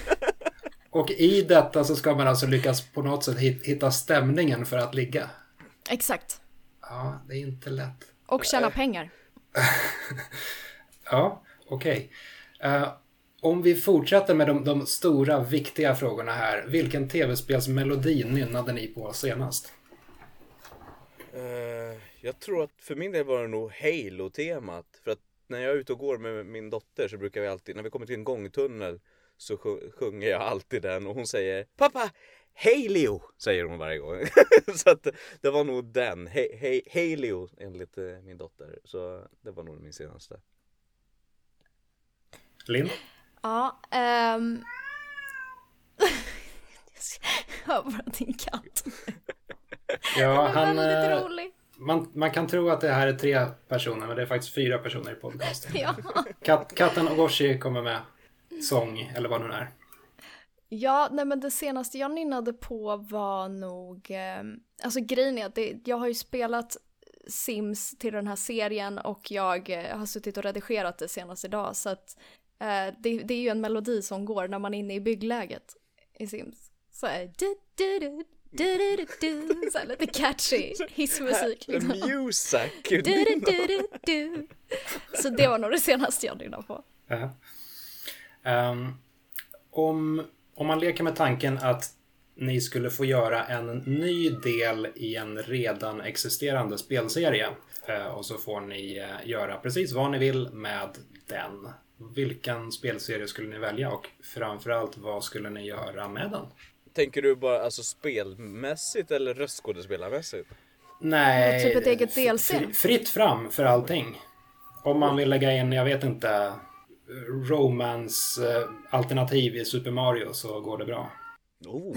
Och i detta så ska man alltså lyckas på något sätt hitta stämningen för att ligga. Exakt. Ja, det är inte lätt. Och tjäna pengar. [laughs] ja, okej. Okay. Uh, eh, om vi fortsätter med de, de, stora, viktiga frågorna här. Vilken tv-spelsmelodi nynnade ni på senast? Uh, jag tror att för min del var det nog Halo-temat. För att när jag är ute och går med min dotter så brukar vi alltid, när vi kommer till en gångtunnel så sjunger jag alltid den och hon säger Pappa, Hej Leo! Säger hon varje gång. [laughs] så att det var nog den. Hej, hej, hej Leo enligt eh, min dotter. Så det var nog min senaste. Linn? Ja, um... [laughs] jag hör bara din katt. ja, han... är eh, rolig. Man, man kan tro att det här är tre personer, men det är faktiskt fyra personer i podcasten. [laughs] ja. Kat, katten Ogoshi kommer med sång, eller vad det nu är. Ja, nej men det senaste jag nynnade på var nog, eh, alltså grejen är att det, jag har ju spelat Sims till den här serien och jag eh, har suttit och redigerat det senast idag så att eh, det, det, är ju en melodi som går när man är inne i byggläget i Sims. Så är du, du, du, du, du, du, så här lite catchy hissmusik. Liksom. Music! Du, du, du, du, Så det var nog det senaste jag nynnade på. Uh -huh. um, om om man leker med tanken att ni skulle få göra en ny del i en redan existerande spelserie. Eh, och så får ni eh, göra precis vad ni vill med den. Vilken spelserie skulle ni välja och framförallt vad skulle ni göra med den? Tänker du bara alltså spelmässigt eller röstskådespelarmässigt? Nej, typ ett eget DLC? fritt fram för allting. Om man vill lägga in, jag vet inte, romance-alternativ eh, i Super Mario så går det bra. Oh.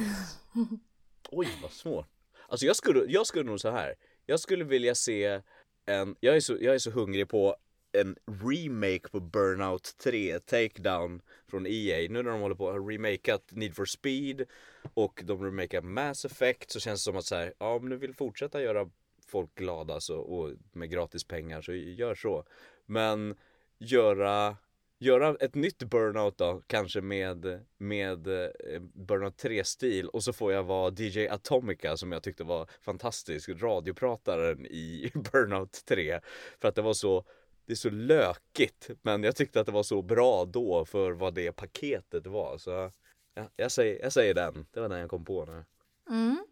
Oj, vad svårt. Alltså jag skulle, jag skulle nog så här. Jag skulle vilja se en, jag är så, jag är så hungrig på en remake på Burnout 3, Takedown från EA. Nu när de håller på att ha remakat Need for Speed och de remakar Mass Effect så känns det som att så här, ja om du vill fortsätta göra folk glada så, och med gratis pengar så gör så. Men göra göra ett nytt burnout då, kanske med, med eh, burnout 3-stil och så får jag vara DJ Atomica som jag tyckte var fantastisk, radioprataren i [laughs] burnout 3. För att det var så, det är så lökigt men jag tyckte att det var så bra då för vad det paketet var. Så ja, jag, säger, jag säger den, det var den jag kom på nu. Mm.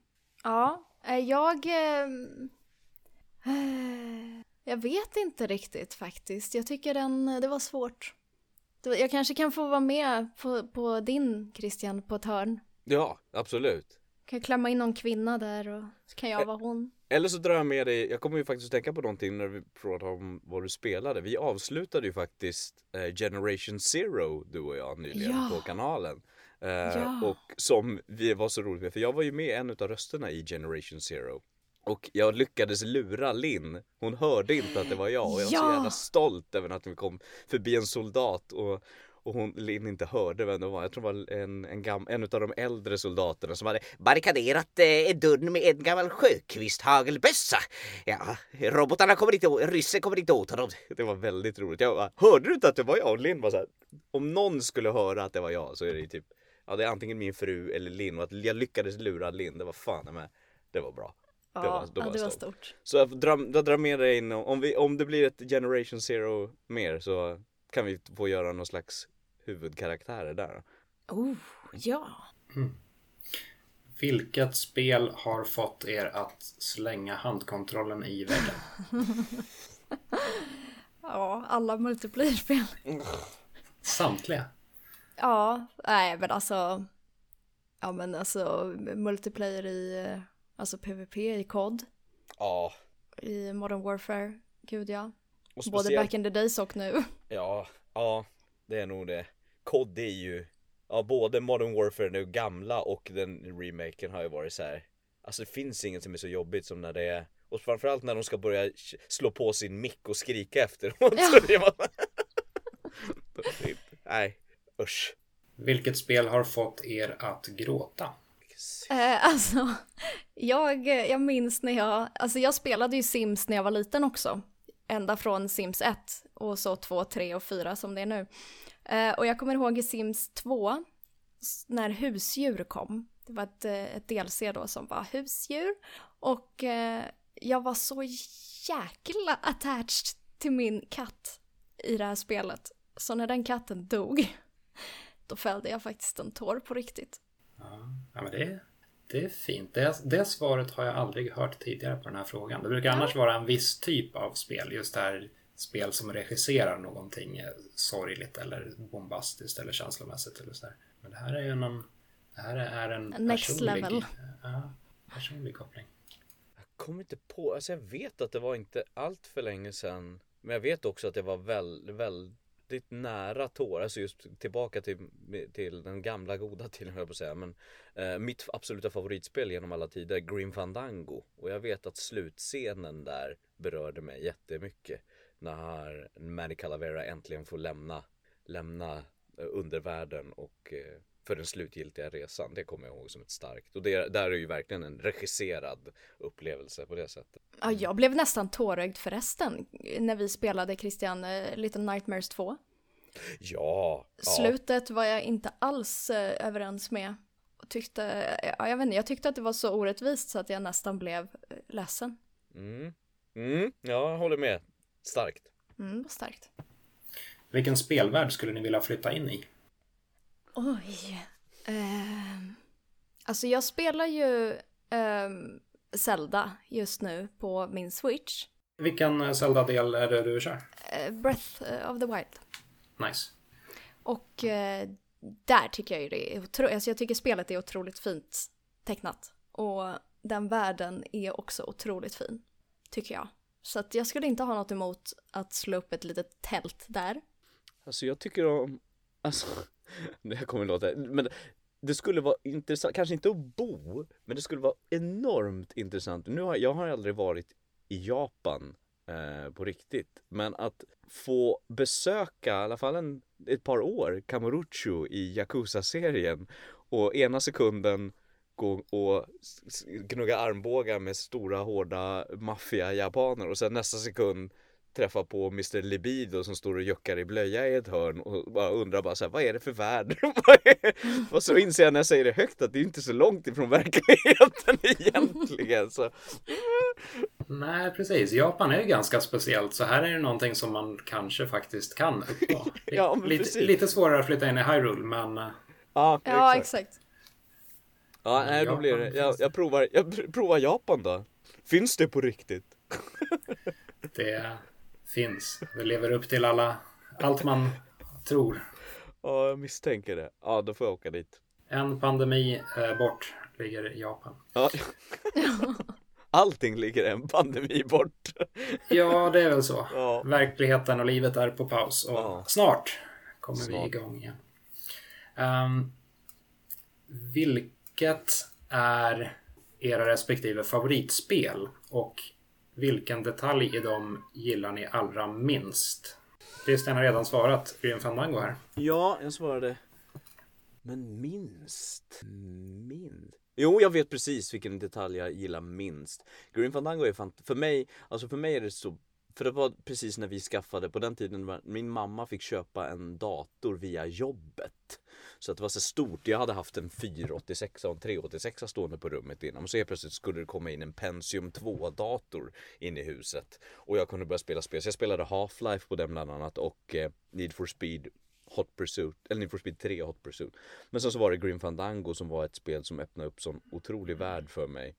Ja, eh, jag... Eh, [sighs] jag vet inte riktigt faktiskt. Jag tycker den, det var svårt. Jag kanske kan få vara med på, på din Christian på ett hörn. Ja, absolut. Kan jag klämma in någon kvinna där och så kan jag vara hon. Eller så drar jag med dig, jag kommer ju faktiskt tänka på någonting när vi pratar om vad du spelade. Vi avslutade ju faktiskt eh, Generation Zero, du och jag, nyligen ja. på kanalen. Eh, ja. Och som vi var så roligt med, för jag var ju med en av rösterna i Generation Zero. Och jag lyckades lura Linn. Hon hörde inte att det var jag och jag var ja. så jävla stolt över att vi kom förbi en soldat och, och hon, Linn inte hörde vem det var. Jag tror det var en, en, gam, en av de äldre soldaterna som hade barrikaderat eh, dörren med en gammal sjökvisthagelbössa. Ja, robotarna kommer inte åt, ryssen kommer inte åt honom. Det var väldigt roligt. Jag bara, hörde du inte att det var jag? Och Linn var så här, om någon skulle höra att det var jag så är det typ, ja det är antingen min fru eller Linn och att jag lyckades lura Linn, det var fan med, det var bra. Ja, det var, var, ja, det var stort. Så jag drar, drar med dig in, om, vi, om det blir ett Generation Zero mer så kan vi få göra någon slags huvudkaraktärer där. Oh, ja. Mm. Vilket spel har fått er att slänga handkontrollen i väggen? [laughs] ja, alla multiplayer-spel. [laughs] Samtliga? Ja, nej men alltså. Ja men alltså multiplayer i Alltså PVP i COD. Ja. I Modern Warfare, gud ja. Speciellt... Både back in the days och nu. Ja, ja, det är nog det. COD är ju, ja både Modern Warfare nu gamla och den remaken har ju varit så här. Alltså det finns inget som är så jobbigt som när det är och framförallt när de ska börja slå på sin mick och skrika efteråt. [laughs] Ja. Så var... [laughs] Nej, usch. Vilket spel har fått er att gråta? Eh, alltså, jag, jag minns när jag, alltså jag spelade ju Sims när jag var liten också. Ända från Sims 1 och så 2, 3 och 4 som det är nu. Eh, och jag kommer ihåg i Sims 2, när husdjur kom. Det var ett, eh, ett DLC då som var husdjur. Och eh, jag var så jäkla attached till min katt i det här spelet. Så när den katten dog, [laughs] då fällde jag faktiskt en tår på riktigt. Ja, men det, det är fint. Det, det svaret har jag aldrig hört tidigare på den här frågan. Det brukar ja. annars vara en viss typ av spel. Just det här spel som regisserar någonting eh, sorgligt eller bombastiskt eller känslomässigt eller sådär. Men det här är ju någon... Det här är en Next personlig, level. Ja, personlig koppling. Jag kommer inte på, alltså jag vet att det var inte allt för länge sedan. Men jag vet också att det var väldigt, väldigt riktigt nära tårar, alltså just tillbaka till, till den gamla goda tiden höll jag på att säga. Men eh, mitt absoluta favoritspel genom alla tider, Grim Fandango. Och jag vet att slutscenen där berörde mig jättemycket. När Manny Calavera äntligen får lämna, lämna eh, undervärlden och eh, för den slutgiltiga resan. Det kommer jag ihåg som ett starkt. Och det där är ju verkligen en regisserad upplevelse på det sättet. Ja, jag blev nästan tårögd förresten när vi spelade Christian uh, Little Nightmares 2. Ja. Slutet ja. var jag inte alls uh, överens med. Och tyckte, ja, jag vet inte, jag tyckte att det var så orättvist så att jag nästan blev ledsen. Mm. Mm, ja, jag håller med. Starkt. Mm, starkt. Vilken spelvärld skulle ni vilja flytta in i? Oj. Uh, Alltså jag spelar ju um, Zelda just nu på min Switch. Vilken Zelda-del är det du kör? Uh, Breath of the Wild. Nice. Och uh, där tycker jag ju det är otroligt, alltså jag tycker spelet är otroligt fint tecknat. Och den världen är också otroligt fin, tycker jag. Så att jag skulle inte ha något emot att slå upp ett litet tält där. Alltså jag tycker om, alltså, [laughs] det här kommer låta, men det skulle vara intressant, kanske inte att bo, men det skulle vara enormt intressant. Nu har jag har aldrig varit i Japan eh, på riktigt, men att få besöka i alla fall en, ett par år Kamurocho i Yakuza-serien och ena sekunden gå och gnugga armbågar med stora hårda maffia-japaner och sen nästa sekund träffa på Mr Libido som står och juckar i blöja i ett hörn och bara undrar bara så här, vad är det för värld? [laughs] och så inser jag när jag säger det högt att det är inte så långt ifrån verkligheten [laughs] egentligen. Så. Nej, precis. Japan är ju ganska speciellt, så här är det någonting som man kanske faktiskt kan uppnå. [laughs] ja, lite, lite, svårare att flytta in i Hyrule, men... Ja, exakt. Ja, exakt. Ja, nej, då blir det. Jag, jag, provar, jag provar Japan då. Finns det på riktigt? det finns. Det lever upp till alla, allt man tror. Ja, jag misstänker det. Ja, då får jag åka dit. En pandemi eh, bort ligger Japan. Ja. [laughs] Allting ligger en pandemi bort. ja, det är väl så. Ja. Verkligheten och livet är på paus och ja. snart kommer snart. vi igång igen. Um, vilket är era respektive favoritspel och vilken detalj i dem gillar ni allra minst? Christian har redan svarat Grim Fandango här. Ja, jag svarade. Men minst? Minst? Jo, jag vet precis vilken detalj jag gillar minst. Grim Fandango är fan, för mig, alltså för mig är det så för det var precis när vi skaffade, på den tiden min mamma fick köpa en dator via jobbet. Så att det var så stort. Jag hade haft en 486 och en 386 stående på rummet innan. Så helt plötsligt skulle det komma in en Pentium 2 dator in i huset. Och jag kunde börja spela spel. Så jag spelade Half-Life på den bland annat och eh, Need for Speed Hot Pursuit, eller Need for Speed 3 Hot Pursuit. Men sen så var det Grim Fandango som var ett spel som öppnade upp sån otrolig värld för mig.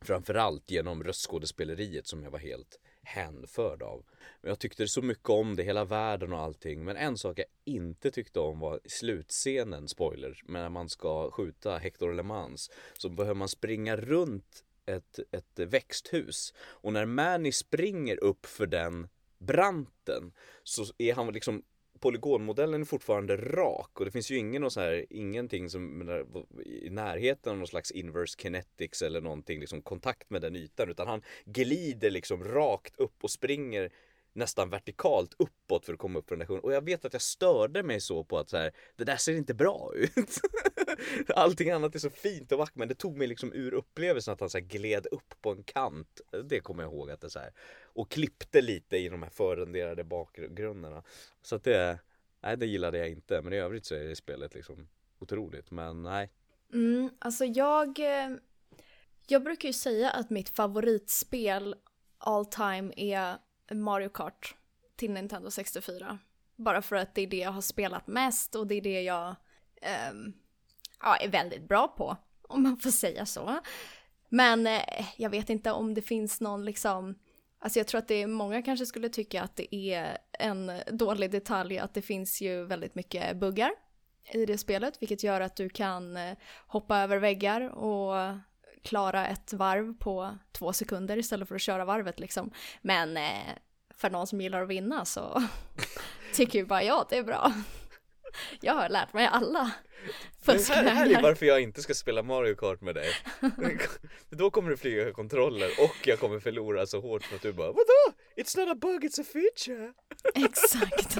Framförallt genom röstskådespeleriet som jag var helt hänförd av. Men jag tyckte så mycket om det, hela världen och allting. Men en sak jag inte tyckte om var slutscenen, spoiler, när man ska skjuta Hector LeMans. Så behöver man springa runt ett, ett växthus. Och när Manny springer upp för den branten så är han liksom polygonmodellen är fortfarande rak och det finns ju ingen så här, ingenting som i närheten av någon slags inverse kinetics eller någonting liksom kontakt med den ytan utan han glider liksom rakt upp och springer nästan vertikalt uppåt för att komma upp för den där Och jag vet att jag störde mig så på att så här, det där ser inte bra ut. [laughs] Allting annat är så fint och vackert men det tog mig liksom ur upplevelsen att han så här gled upp på en kant. Det kommer jag ihåg att det så här. Och klippte lite i de här förrenderade bakgrunderna. Så att det, nej det gillade jag inte. Men i övrigt så är det spelet liksom otroligt. Men nej. Mm, alltså jag, eh, jag brukar ju säga att mitt favoritspel all time är Mario Kart till Nintendo 64. Bara för att det är det jag har spelat mest och det är det jag um, ja, är väldigt bra på, om man får säga så. Men eh, jag vet inte om det finns någon liksom, alltså jag tror att det är många kanske skulle tycka att det är en dålig detalj att det finns ju väldigt mycket buggar i det spelet, vilket gör att du kan eh, hoppa över väggar och klara ett varv på två sekunder istället för att köra varvet liksom. Men eh, för någon som gillar att vinna så [laughs] tycker ju bara jag det är bra. Jag har lärt mig alla. Det här är varför jag inte ska spela Mario Kart med dig. [laughs] Då kommer du flyga kontroller och jag kommer förlora så hårt för att du bara Vadå? It's not a bug, it's a feature. Exakt.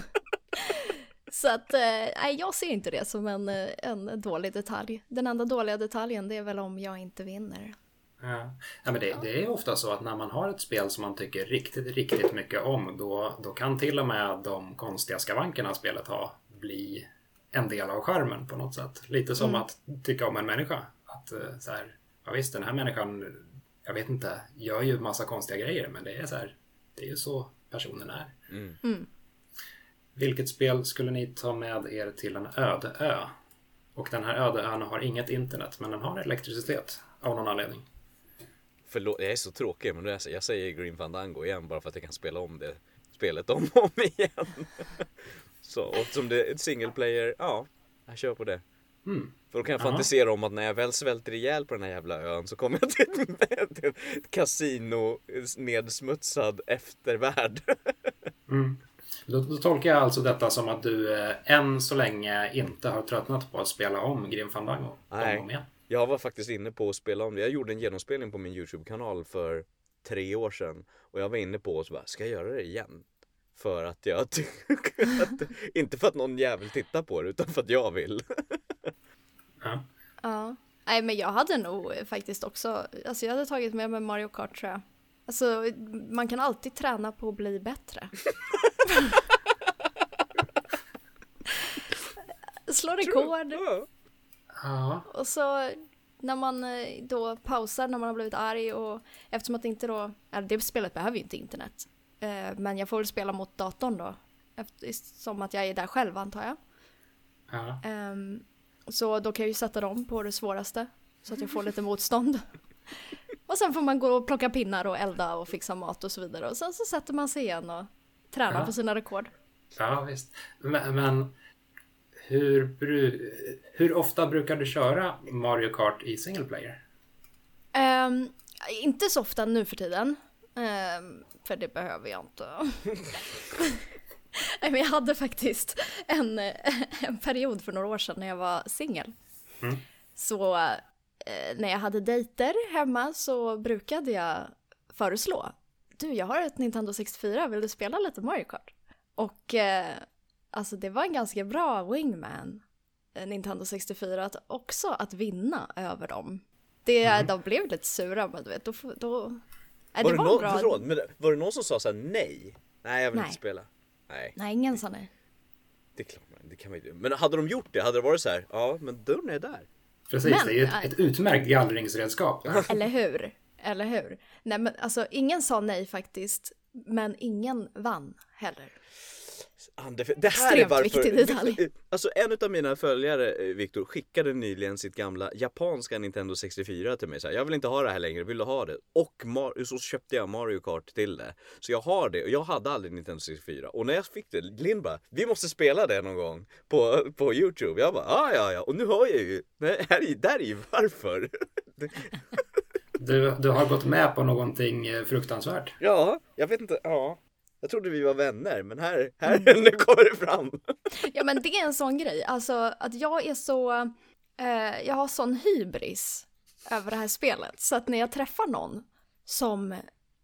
Så att, eh, nej jag ser inte det som en, eh, en dålig detalj. Den enda dåliga detaljen det är väl om jag inte vinner. Ja. ja, men det, det, är ofta så att när man har ett spel som man tycker riktigt, riktigt mycket om då, då kan till och med de konstiga skavankerna spelet har bli en del av skärmen på något sätt. Lite som mm. att tycka om en människa. Att eh, så här, ja visst den här människan, jag vet inte, gör ju massa konstiga grejer men det är så här, det är ju så personen är. Mm. Mm. Vilket spel skulle ni ta med er till en öde ö? Och den här öde ön har inget internet men den har elektricitet av någon anledning. Förlåt, jag är så tråkig men jag, jag säger Green Fandango igen bara för att jag kan spela om det spelet om och om igen. [laughs] Så, och som det är ett single player, ja, jag kör på det. Mm. För då kan jag Ja. fantisera om att när jag väl svälter ihjäl på den här jävla ön så kommer jag till ett, [laughs] ett kasino nedsmutsad eftervärld. Mm. Då, då tolkar jag alltså detta som att du eh, än så länge inte har tröttnat på att spela om Grim Fandango. Nej. Om. Jag var faktiskt inne på att spela om det. Jag gjorde en genomspelning på min YouTube-kanal för tre år sedan. Och jag var inne på att bara, ska jag göra det igen? För att jag tycker [laughs] att, inte för att någon jävel tittar på det utan för att jag vill. Ja. Ja. Nej men jag hade nog faktiskt också, alltså jag hade tagit med mig Mario Kart tror jag. Alltså man kan alltid träna på att bli bättre. [laughs] Slå rekord. Ja. Och så när man eh, då pausar när man har blivit arg och eftersom att det inte då, det spelet behöver ju inte internet. Eh, Men jag får väl spela mot datorn då. Efter, som att jag är där själv antar jag. Ja. Ehm, så då kan jag ju sätta dem på det svåraste. Så att jag får lite motstånd. Och sen får man gå och plocka pinnar och elda och fixa mat och så vidare. Och sen så sätter man sig igen och tränar Ja. på sina rekord. ja, visst. Men, men hur, hur ofta brukar du köra Mario Kart i single player? Ehm, inte så ofta nu för tiden. Ehm, för det behöver jag inte. [laughs] Nej, men jag hade faktiskt en, [laughs] en period för några år sedan när jag var singel. Mm. Så när jag hade dejter hemma så brukade jag föreslå. Du, jag har ett Nintendo 64, vill du spela lite Mario Kart? Och eh, alltså det var en ganska bra wingman, eh, Nintendo 64, att också att vinna över dem. Det, Mm. De blev lite sura, men du vet, då... då Var, det det var någon, bra. förlåt, men var det någon som sa såhär nej? Nej jag vill Nej. inte spela. Nej, Nej, ingen sa nej. det är klart det kan man ju Men hade de gjort det, hade det varit så här, ja men dörren är där. Precis, Men- det är ju ett, ett utmärkt gallringsredskap. [laughs] Eller hur? Eller hur? Nej men alltså ingen sa nej faktiskt, men ingen vann heller. Det, här är Extremt varför, viktig detalj. [laughs] Alltså en av mina följare, eh, Viktor, skickade nyligen sitt gamla japanska Nintendo 64 till mig så här, Jag vill inte ha det här längre, vill du ha det? Och Mar- så köpte jag Mario Kart till det. Så jag har det och jag hade aldrig Nintendo 64. Och när jag fick det, Linn bara, vi måste spela det någon gång på, på Youtube. Jag bara, ah, ja ja, och nu har jag ju, nej, här är, där är ju varför. [laughs] Du, du har gått med på någonting eh, fruktansvärt. Ja, jag vet inte, ja. Jag trodde vi var vänner, men här, här [laughs] nu kommer det fram. Ja men det är en sån grej, alltså att jag är så, eh, jag har sån hybris över det här spelet. Så att när jag träffar någon som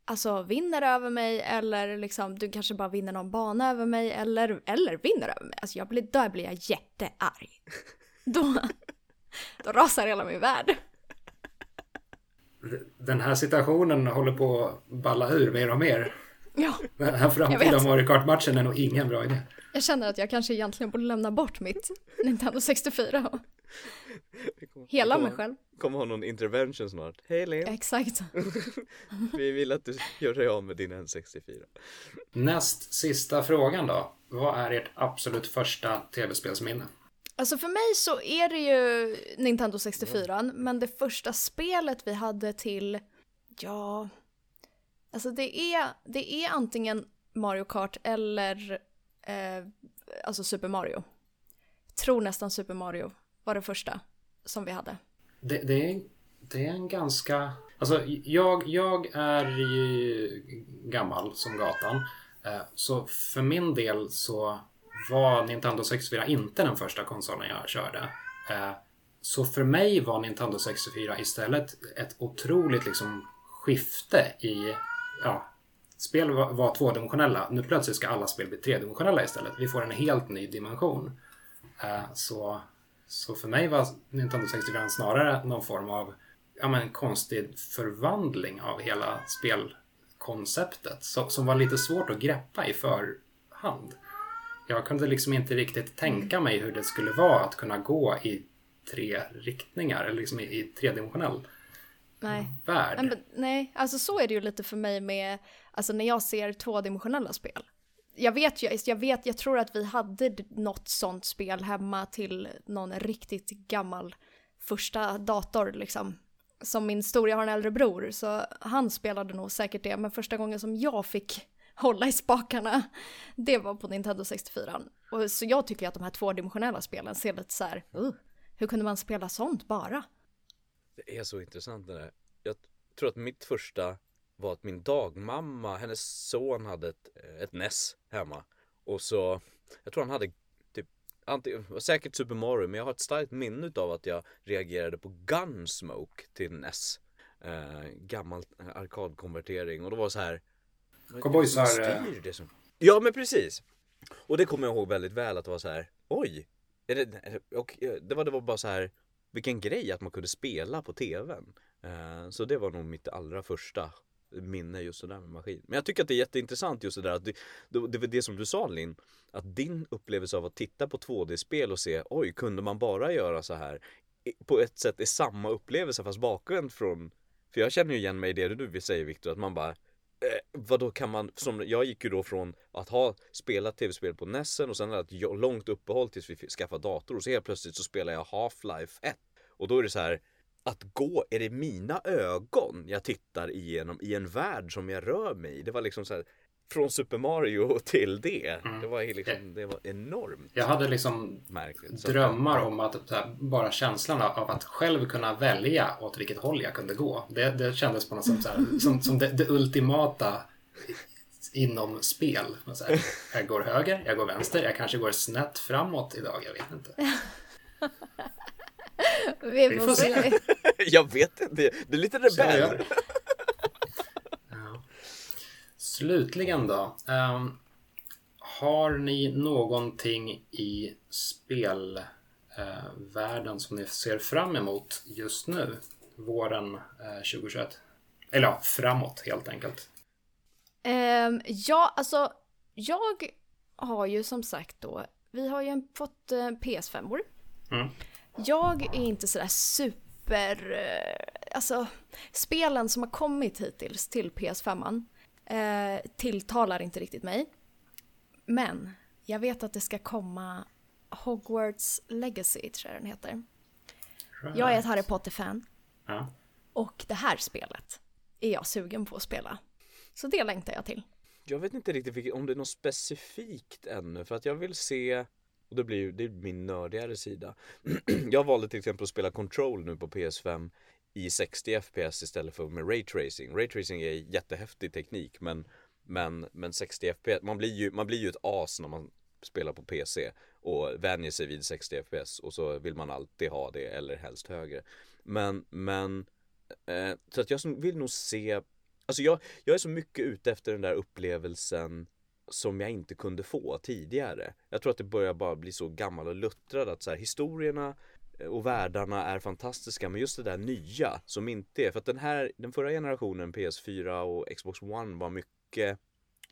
alltså vinner över mig eller liksom du kanske bara vinner någon bana över mig eller, eller vinner över mig. Alltså jag blir, där blir jag jättearg. Då, då rasar hela min värld. Den här situationen håller på att balla ur mer och mer. Ja, Den här framtida. Mario Kart-matchen är nog ingen bra idé. jag känner att jag kanske egentligen borde lämna bort mitt Nintendo 64 och hela mig själv. kommer ha någon intervention snart. Hej Linn, Exakt. [laughs] vi vill att du gör dig av med din N64. Näst sista frågan då. Vad är ert absolut första tv-spelsminne? Alltså för mig så är det ju Nintendo 64, men det första spelet vi hade till, ja, alltså det är, det är antingen Mario Kart eller eh, alltså Super Mario. Jag tror nästan Super Mario var det första som vi hade. Det, det, är, det är en ganska... Alltså, jag, jag är ju gammal som gatan. Eh, så för min del så var Nintendo 64 inte den första konsolen jag körde. Eh, så för mig var Nintendo 64 istället ett otroligt liksom skifte i... Ja, spel var, var tvådimensionella. Nu plötsligt ska alla spel bli tredimensionella istället. Vi får en helt ny dimension. Eh, Så, så för mig var Nintendo 64 snarare någon form av ja, men, konstig förvandling av hela spelkonceptet så, som var lite svårt att greppa i förhand. Jag kunde liksom inte riktigt tänka mig hur det skulle vara att kunna gå i tre riktningar, eller liksom i, i tredimensionell Nej. värld. Nej, men, nej, alltså så är det ju lite för mig med, alltså när jag ser tvådimensionella spel. jag vet ju, jag vet, jag tror att vi hade något sånt spel hemma till någon riktigt gammal första dator liksom. Som min stor, jag har en äldre bror, så han spelade nog säkert det, men första gången som jag fick [laughs] hålla i spakarna, det var på Nintendo 64. Och så jag tycker att de här tvådimensionella spelen ser lite så här, uh, hur kunde man spela sånt bara? Det är så intressant det där. Jag tror att mitt första var att min dagmamma, hennes son hade ett, ett NES hemma. Och så, jag tror han hade typ, antingen, säkert Super Mario, men jag har ett starkt minne av att jag reagerade på Gunsmoke till NES. Eh, gammal arkadkonvertering och då var det så här Cowboysar... Eh. Det som... Ja men precis. Och det kommer jag ihåg väldigt väl att det var så här, oj. Är det, och det, var, det var bara så här, vilken grej att man kunde spela på tvn. Eh, så det var nog mitt allra första minne just sådär med maskin. Men jag tycker att det är jätteintressant just det där att det, det var det som du sa Linn, att din upplevelse av att titta på 2D-spel och se oj, kunde man bara göra så här? På ett sätt är samma upplevelse fast bakvänt från För jag känner ju igen mig i det du vill säga Viktor, att man bara eh, vad då kan man, som jag gick ju då från att ha spelat tv-spel på Nessen och sen hade ett långt uppehåll tills vi skaffade dator och så helt plötsligt så spelar jag Half-Life 1 och då är det så här att gå, är det mina ögon jag tittar igenom i en värld som jag rör mig i? Det var liksom så här, från Super Mario [laughs] till det. Mm. Det var liksom, det var enormt. Jag hade liksom märkligt. drömmar om att här, bara känslan av att själv kunna välja åt vilket håll jag kunde gå. Det, det kändes på något sätt så här, [laughs] som, som det, det ultimata inom spel. Så här, jag går höger, jag går vänster, jag kanske går snett framåt idag, jag vet inte. [laughs] Vi får se. jag vet inte, det är lite rebell. Slutligen då. Um, har ni någonting i spelvärlden som ni ser fram emot just nu? Våren uh, eh, 2021? Eller ja, framåt helt enkelt. Um, ja, alltså jag har ju som sagt då, vi har ju fått uh, PS5-or. Mm. Jag är inte sådär super, eh, alltså spelen som har kommit hittills till PS5 eh, tilltalar inte riktigt mig. Men jag vet att det ska komma Hogwarts Legacy tror jag den heter. Right. Jag är ett Harry Potter-fan. Ja. Och det här spelet är jag sugen på att spela. Så det längtar jag till. Jag vet inte riktigt om det är något specifikt ännu för att jag vill se och det blir ju, det är min nördigare sida. [clears throat] jag valde till exempel att spela Control nu på PS5 i 60 FPS istället för med Ray Tracing. Ray Tracing är jättehäftig teknik men, men, men 60 FPS, man blir, ju, man blir ju ett as när man spelar på PC och vänjer sig vid 60 FPS och så vill man alltid ha det eller helst högre. Men, men eh, så att jag vill nog se Alltså jag, jag är så mycket ute efter den där upplevelsen som jag inte kunde få tidigare. Jag tror att det börjar bara bli så gammal och luttrad att så här, historierna Eh, och världarna är fantastiska men just det där nya som inte är för att den här den förra generationen PS4 och Xbox One var mycket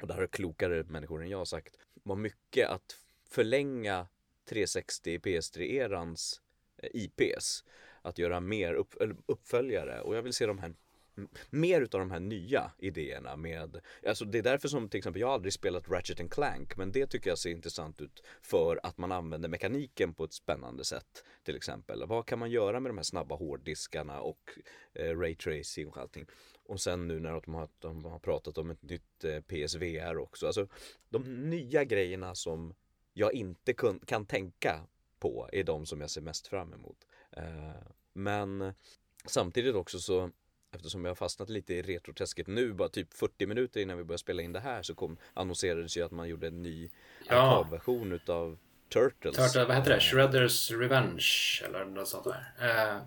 och det här har klokare människor än jag sagt var mycket att förlänga 360 PS3-erans IPs att göra mer upp, uppföljare. Och jag vill se de här mer utav de här nya idéerna med, alltså det är därför som till exempel jag aldrig spelat Ratchet and Clank men det tycker jag ser intressant ut för att man använder mekaniken på ett spännande sätt till exempel. Vad kan man göra med de här snabba hårddiskarna och eh, raytracing och allting. Och sen nu när de har, de har pratat om ett nytt eh, PSVR också. Alltså de nya grejerna som jag inte kun, kan tänka på är de som jag ser mest fram emot. Eh, men samtidigt också så Eftersom jag har fastnat lite i retroträsket nu, bara typ 40 minuter innan vi började spela in det här så kom, annonserades ju att man gjorde en ny ja. arkadversion utav Turtles. Turtle, vad heter det? Shredders Revenge eller något sånt där.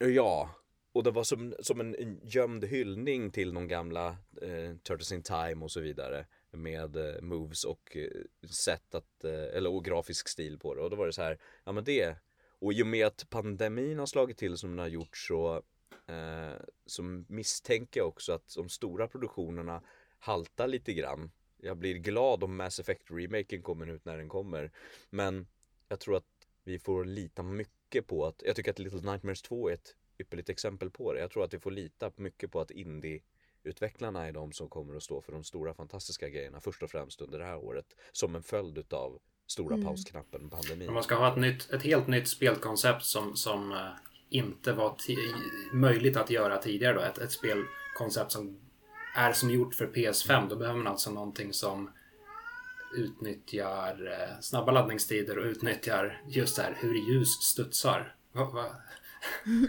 Uh... Ja, och det var som, som en gömd hyllning till de gamla eh, Turtles in Time och så vidare med eh, moves och eh, sätt att, eh, eller och grafisk stil på det och då var det så här, ja men det och i och med att pandemin har slagit till som den har gjort så eh, så misstänker jag också att de stora produktionerna haltar lite grann. Jag blir glad om Mass Effect-remaken kommer ut när den kommer. Men jag tror att vi får lita mycket på att, jag tycker att Little Nightmares 2 är ett ypperligt exempel på det. Jag tror att vi får lita mycket på att indie utvecklarna är de som kommer att stå för de stora fantastiska grejerna först och främst under det här året som en följd utav stora mm. pausknappen pandemin. Man ska ha ett, nytt, ett helt nytt spelkoncept som, som uh, inte var möjligt att göra tidigare då. Ett, ett spelkoncept som är som gjort för PS5. Då behöver man alltså någonting som utnyttjar uh, snabba laddningstider och utnyttjar just det här hur ljus studsar. Va, va? [laughs]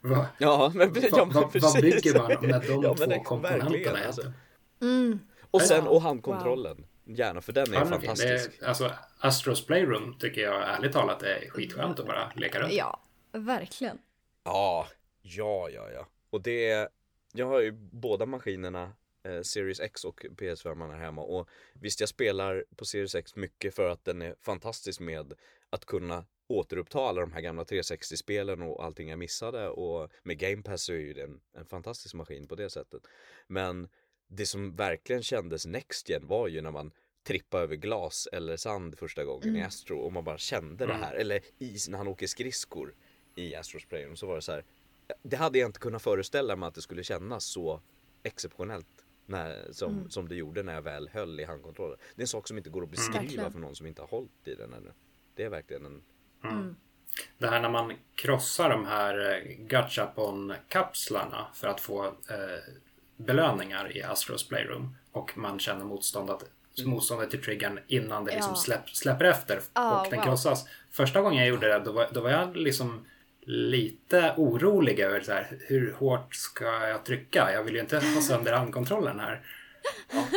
Va, ja, men, ja, men va, vad bygger man [laughs] med de ja, två komponenterna alltså. Mm. Och sen och handkontrollen. Wow. Gärna för den är ja, fantastisk. Är, alltså Astros Playroom tycker jag ärligt talat är skitskönt att bara leka runt. Ja, verkligen. Ja, ja, ja, ja. Och det jag har ju båda maskinerna eh, Series X och PS5 här hemma och visst jag spelar på Series X mycket för att den är fantastisk med att kunna återuppta alla de här gamla 360-spelen och allting jag missade och med Game Pass är ju det en, en fantastisk maskin på det sättet. Men det som verkligen kändes Next Gen var ju när man trippade över glas eller sand första gången mm. i Astro och man bara kände mm. det här. Eller is när han åker skridskor i Astros Playroom så var det så här. Det hade jag inte kunnat föreställa mig att det skulle kännas så exceptionellt när, som, mm. som det gjorde när jag väl höll i handkontrollen. Det är en sak som inte går att beskriva mm. för någon som inte har hållit i den ännu. Det är verkligen en Mm. Det här när man krossar de här eh, Gachapon-kapslarna för att få eh, belöningar i Astros Playroom och man känner motståndet, mm. motståndet till triggern innan det liksom ja. släpp, släpper efter oh, och den wow. krossas. Första gången jag gjorde det då var, då var jag liksom lite orolig över så här, hur hårt ska jag trycka? Jag vill ju inte ha sönder handkontrollen här. Ja.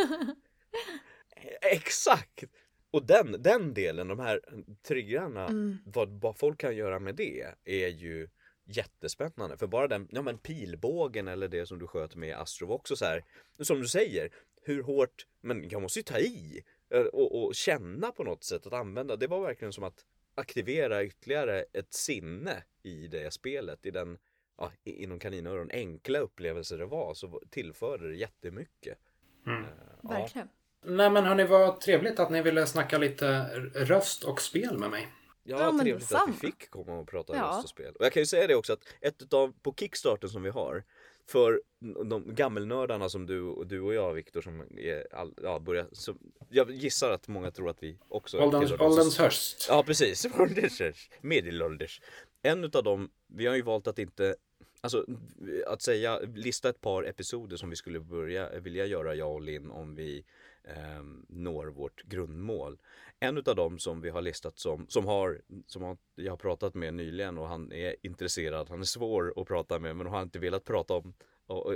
Exakt! Och den, den delen, de här triggrarna, mm. vad, vad folk kan göra med det är ju jättespännande. För bara den, ja men pilbågen eller det som du sköt med Astro var också så här, som du säger, hur hårt, men jag måste ju ta i eh, och, och känna på något sätt att använda. Det var verkligen som att aktivera ytterligare ett sinne i det spelet, i den, ja, inom kaninöron, enkla upplevelser det var, så tillförde det jättemycket. Mm. Verkligen. Ja. Nej men hörni, vad trevligt att ni ville snacka lite röst och spel med mig. Ja, ja trevligt att vi fick komma och prata ja. röst och spel. Och jag kan ju säga det också att ett av på Kickstarten som vi har för de gammelnördarna som du och, du och jag Viktor som är all, ja, börjar, som, jag gissar att många tror att vi också ålderns höst. Ja precis, [laughs] medelålders. En utav dem, vi har ju valt att inte Alltså att säga, lista ett par episoder som vi skulle börja, vilja göra jag och Linn om vi eh, når vårt grundmål. En av dem som vi har listat som, som, har, som har, jag har pratat med nyligen och han är intresserad, han är svår att prata med men har inte velat prata om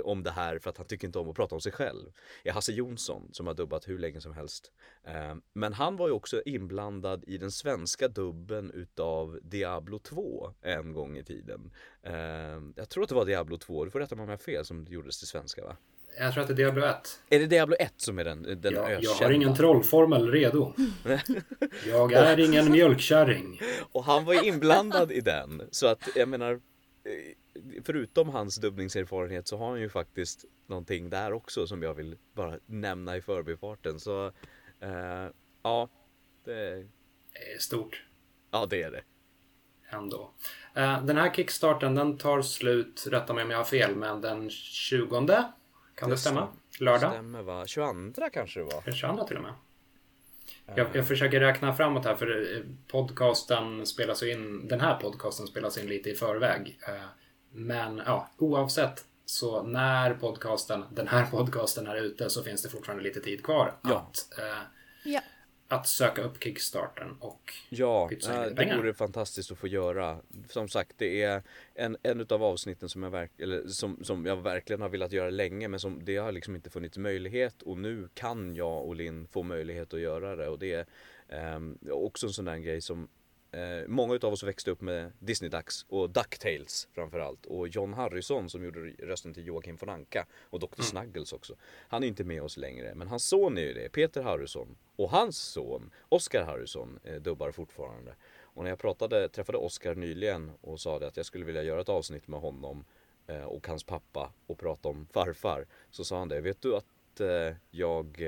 om det här för att han tycker inte om att prata om sig själv är Hasse Jonsson som har dubbat hur länge som helst. Ehm, men han var ju också inblandad i den svenska dubben utav Diablo 2 en gång i tiden. Ehm, jag tror att det var Diablo 2, du får rätta mig om jag har fel, som gjordes till svenska va? Jag tror att det är Diablo 1. Är det Diablo 1 som är den, den ja, Jag har ingen trollformel redo. [laughs] jag är ingen mjölkkärring. Och han var inblandad i den. Så att jag menar, eh, förutom hans dubbningserfarenhet så har han ju faktiskt någonting där också som jag vill bara nämna i förbifarten. Så eh, ja, det är stort. Ja, det är det. Ändå. Eh, den här kickstarten den tar slut, rätta mig om jag har fel, men den 20 kan det, stämma? Lördag? Stämmer va? 22 kanske det var? 22 till och med. Jag, jag, försöker räkna framåt här för eh, podcasten spelas in, den här podcasten spelas in lite i förväg. Men ja, oavsett så när podcasten, den här podcasten är ute så finns det fortfarande lite tid kvar ja. att eh, ja att söka upp Kickstarten och Ja, det vore fantastiskt att få göra. Som sagt, det är en, en av avsnitten som jag, verk, eller som, som jag verkligen har velat göra länge men som det har liksom inte funnits möjlighet och nu kan jag och Linn få möjlighet att göra det och det är eh, också en sån där grej som Eh, många utav oss växte upp med Disney-dags och Ducktails framförallt och John Harrison som gjorde rösten till Joakim von Anka och Dr. Mm. Snuggles också. Han är inte med oss längre men hans son är ju det, Peter Harrison och hans son Oscar Harrison eh, dubbar fortfarande. Och när jag pratade, träffade Oscar nyligen och sa att jag skulle vilja göra ett avsnitt med honom eh, och hans pappa och prata om farfar så sa han det, vet du att eh, jag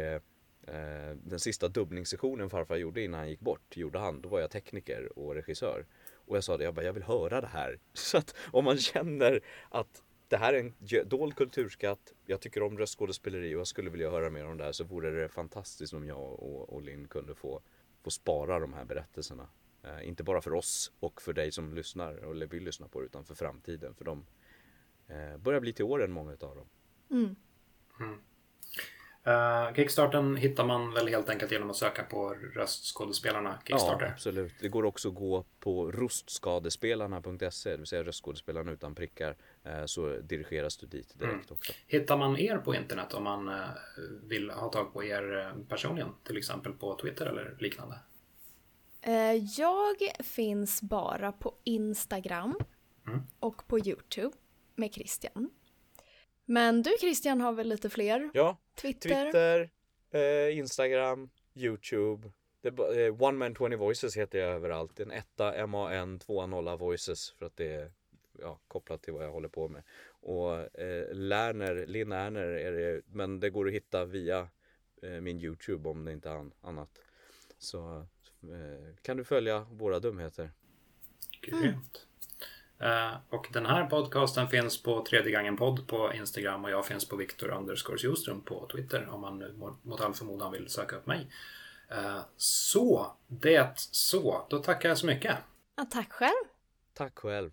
eh, den sista dubbningssessionen farfar gjorde innan han gick bort, gjorde han, då var jag tekniker och regissör. Och jag sa det, jag bara, jag vill höra det här. [laughs] Så att om man känner att det här är en dold kulturskatt. Jag tycker om röstskådespeleri och jag skulle vilja höra mer om det här så vore det fantastiskt om jag och, och Linn kunde få, få spara de här berättelserna. Eh, inte bara för oss och för dig som lyssnar eller vill lyssna på det utan för framtiden. För de eh, börjar bli till åren många utav dem. Mm. Mm. Uh, Kickstarten hittar man väl helt enkelt genom att söka på röstskådespelarna Kickstarter? Ja, absolut. Det går också att gå på röstskadespelarna.se, det vill säga röstskådespelarna utan prickar, uh, så dirigeras du dit direkt mm. också. Hittar man er på internet om man uh, vill ha tag på er personligen, till exempel på Twitter eller liknande? Jag finns bara på Instagram mm. och på Youtube med Christian. Men du Christian har väl lite fler? Ja, Twitter, Twitter eh, Instagram, Youtube. Det, eh, One Man 20 Voices heter jag överallt. En etta, M-A-N, tvåa, nolla Voices för att det är ja, kopplat till vad jag håller på med. Och eh, Lerner, Linn Erner är det, men det går att hitta via eh, min Youtube om det inte är annat. Så eh, kan du följa våra dumheter. Grymt. Uh, och den här podcasten finns på tredje gången podd på Instagram och jag finns på Viktor underscore Joström på Twitter om man nu mot all förmodan vill söka upp mig. Uh, så, det så. Då tackar jag så mycket. Ja, tack själv. Tack själv.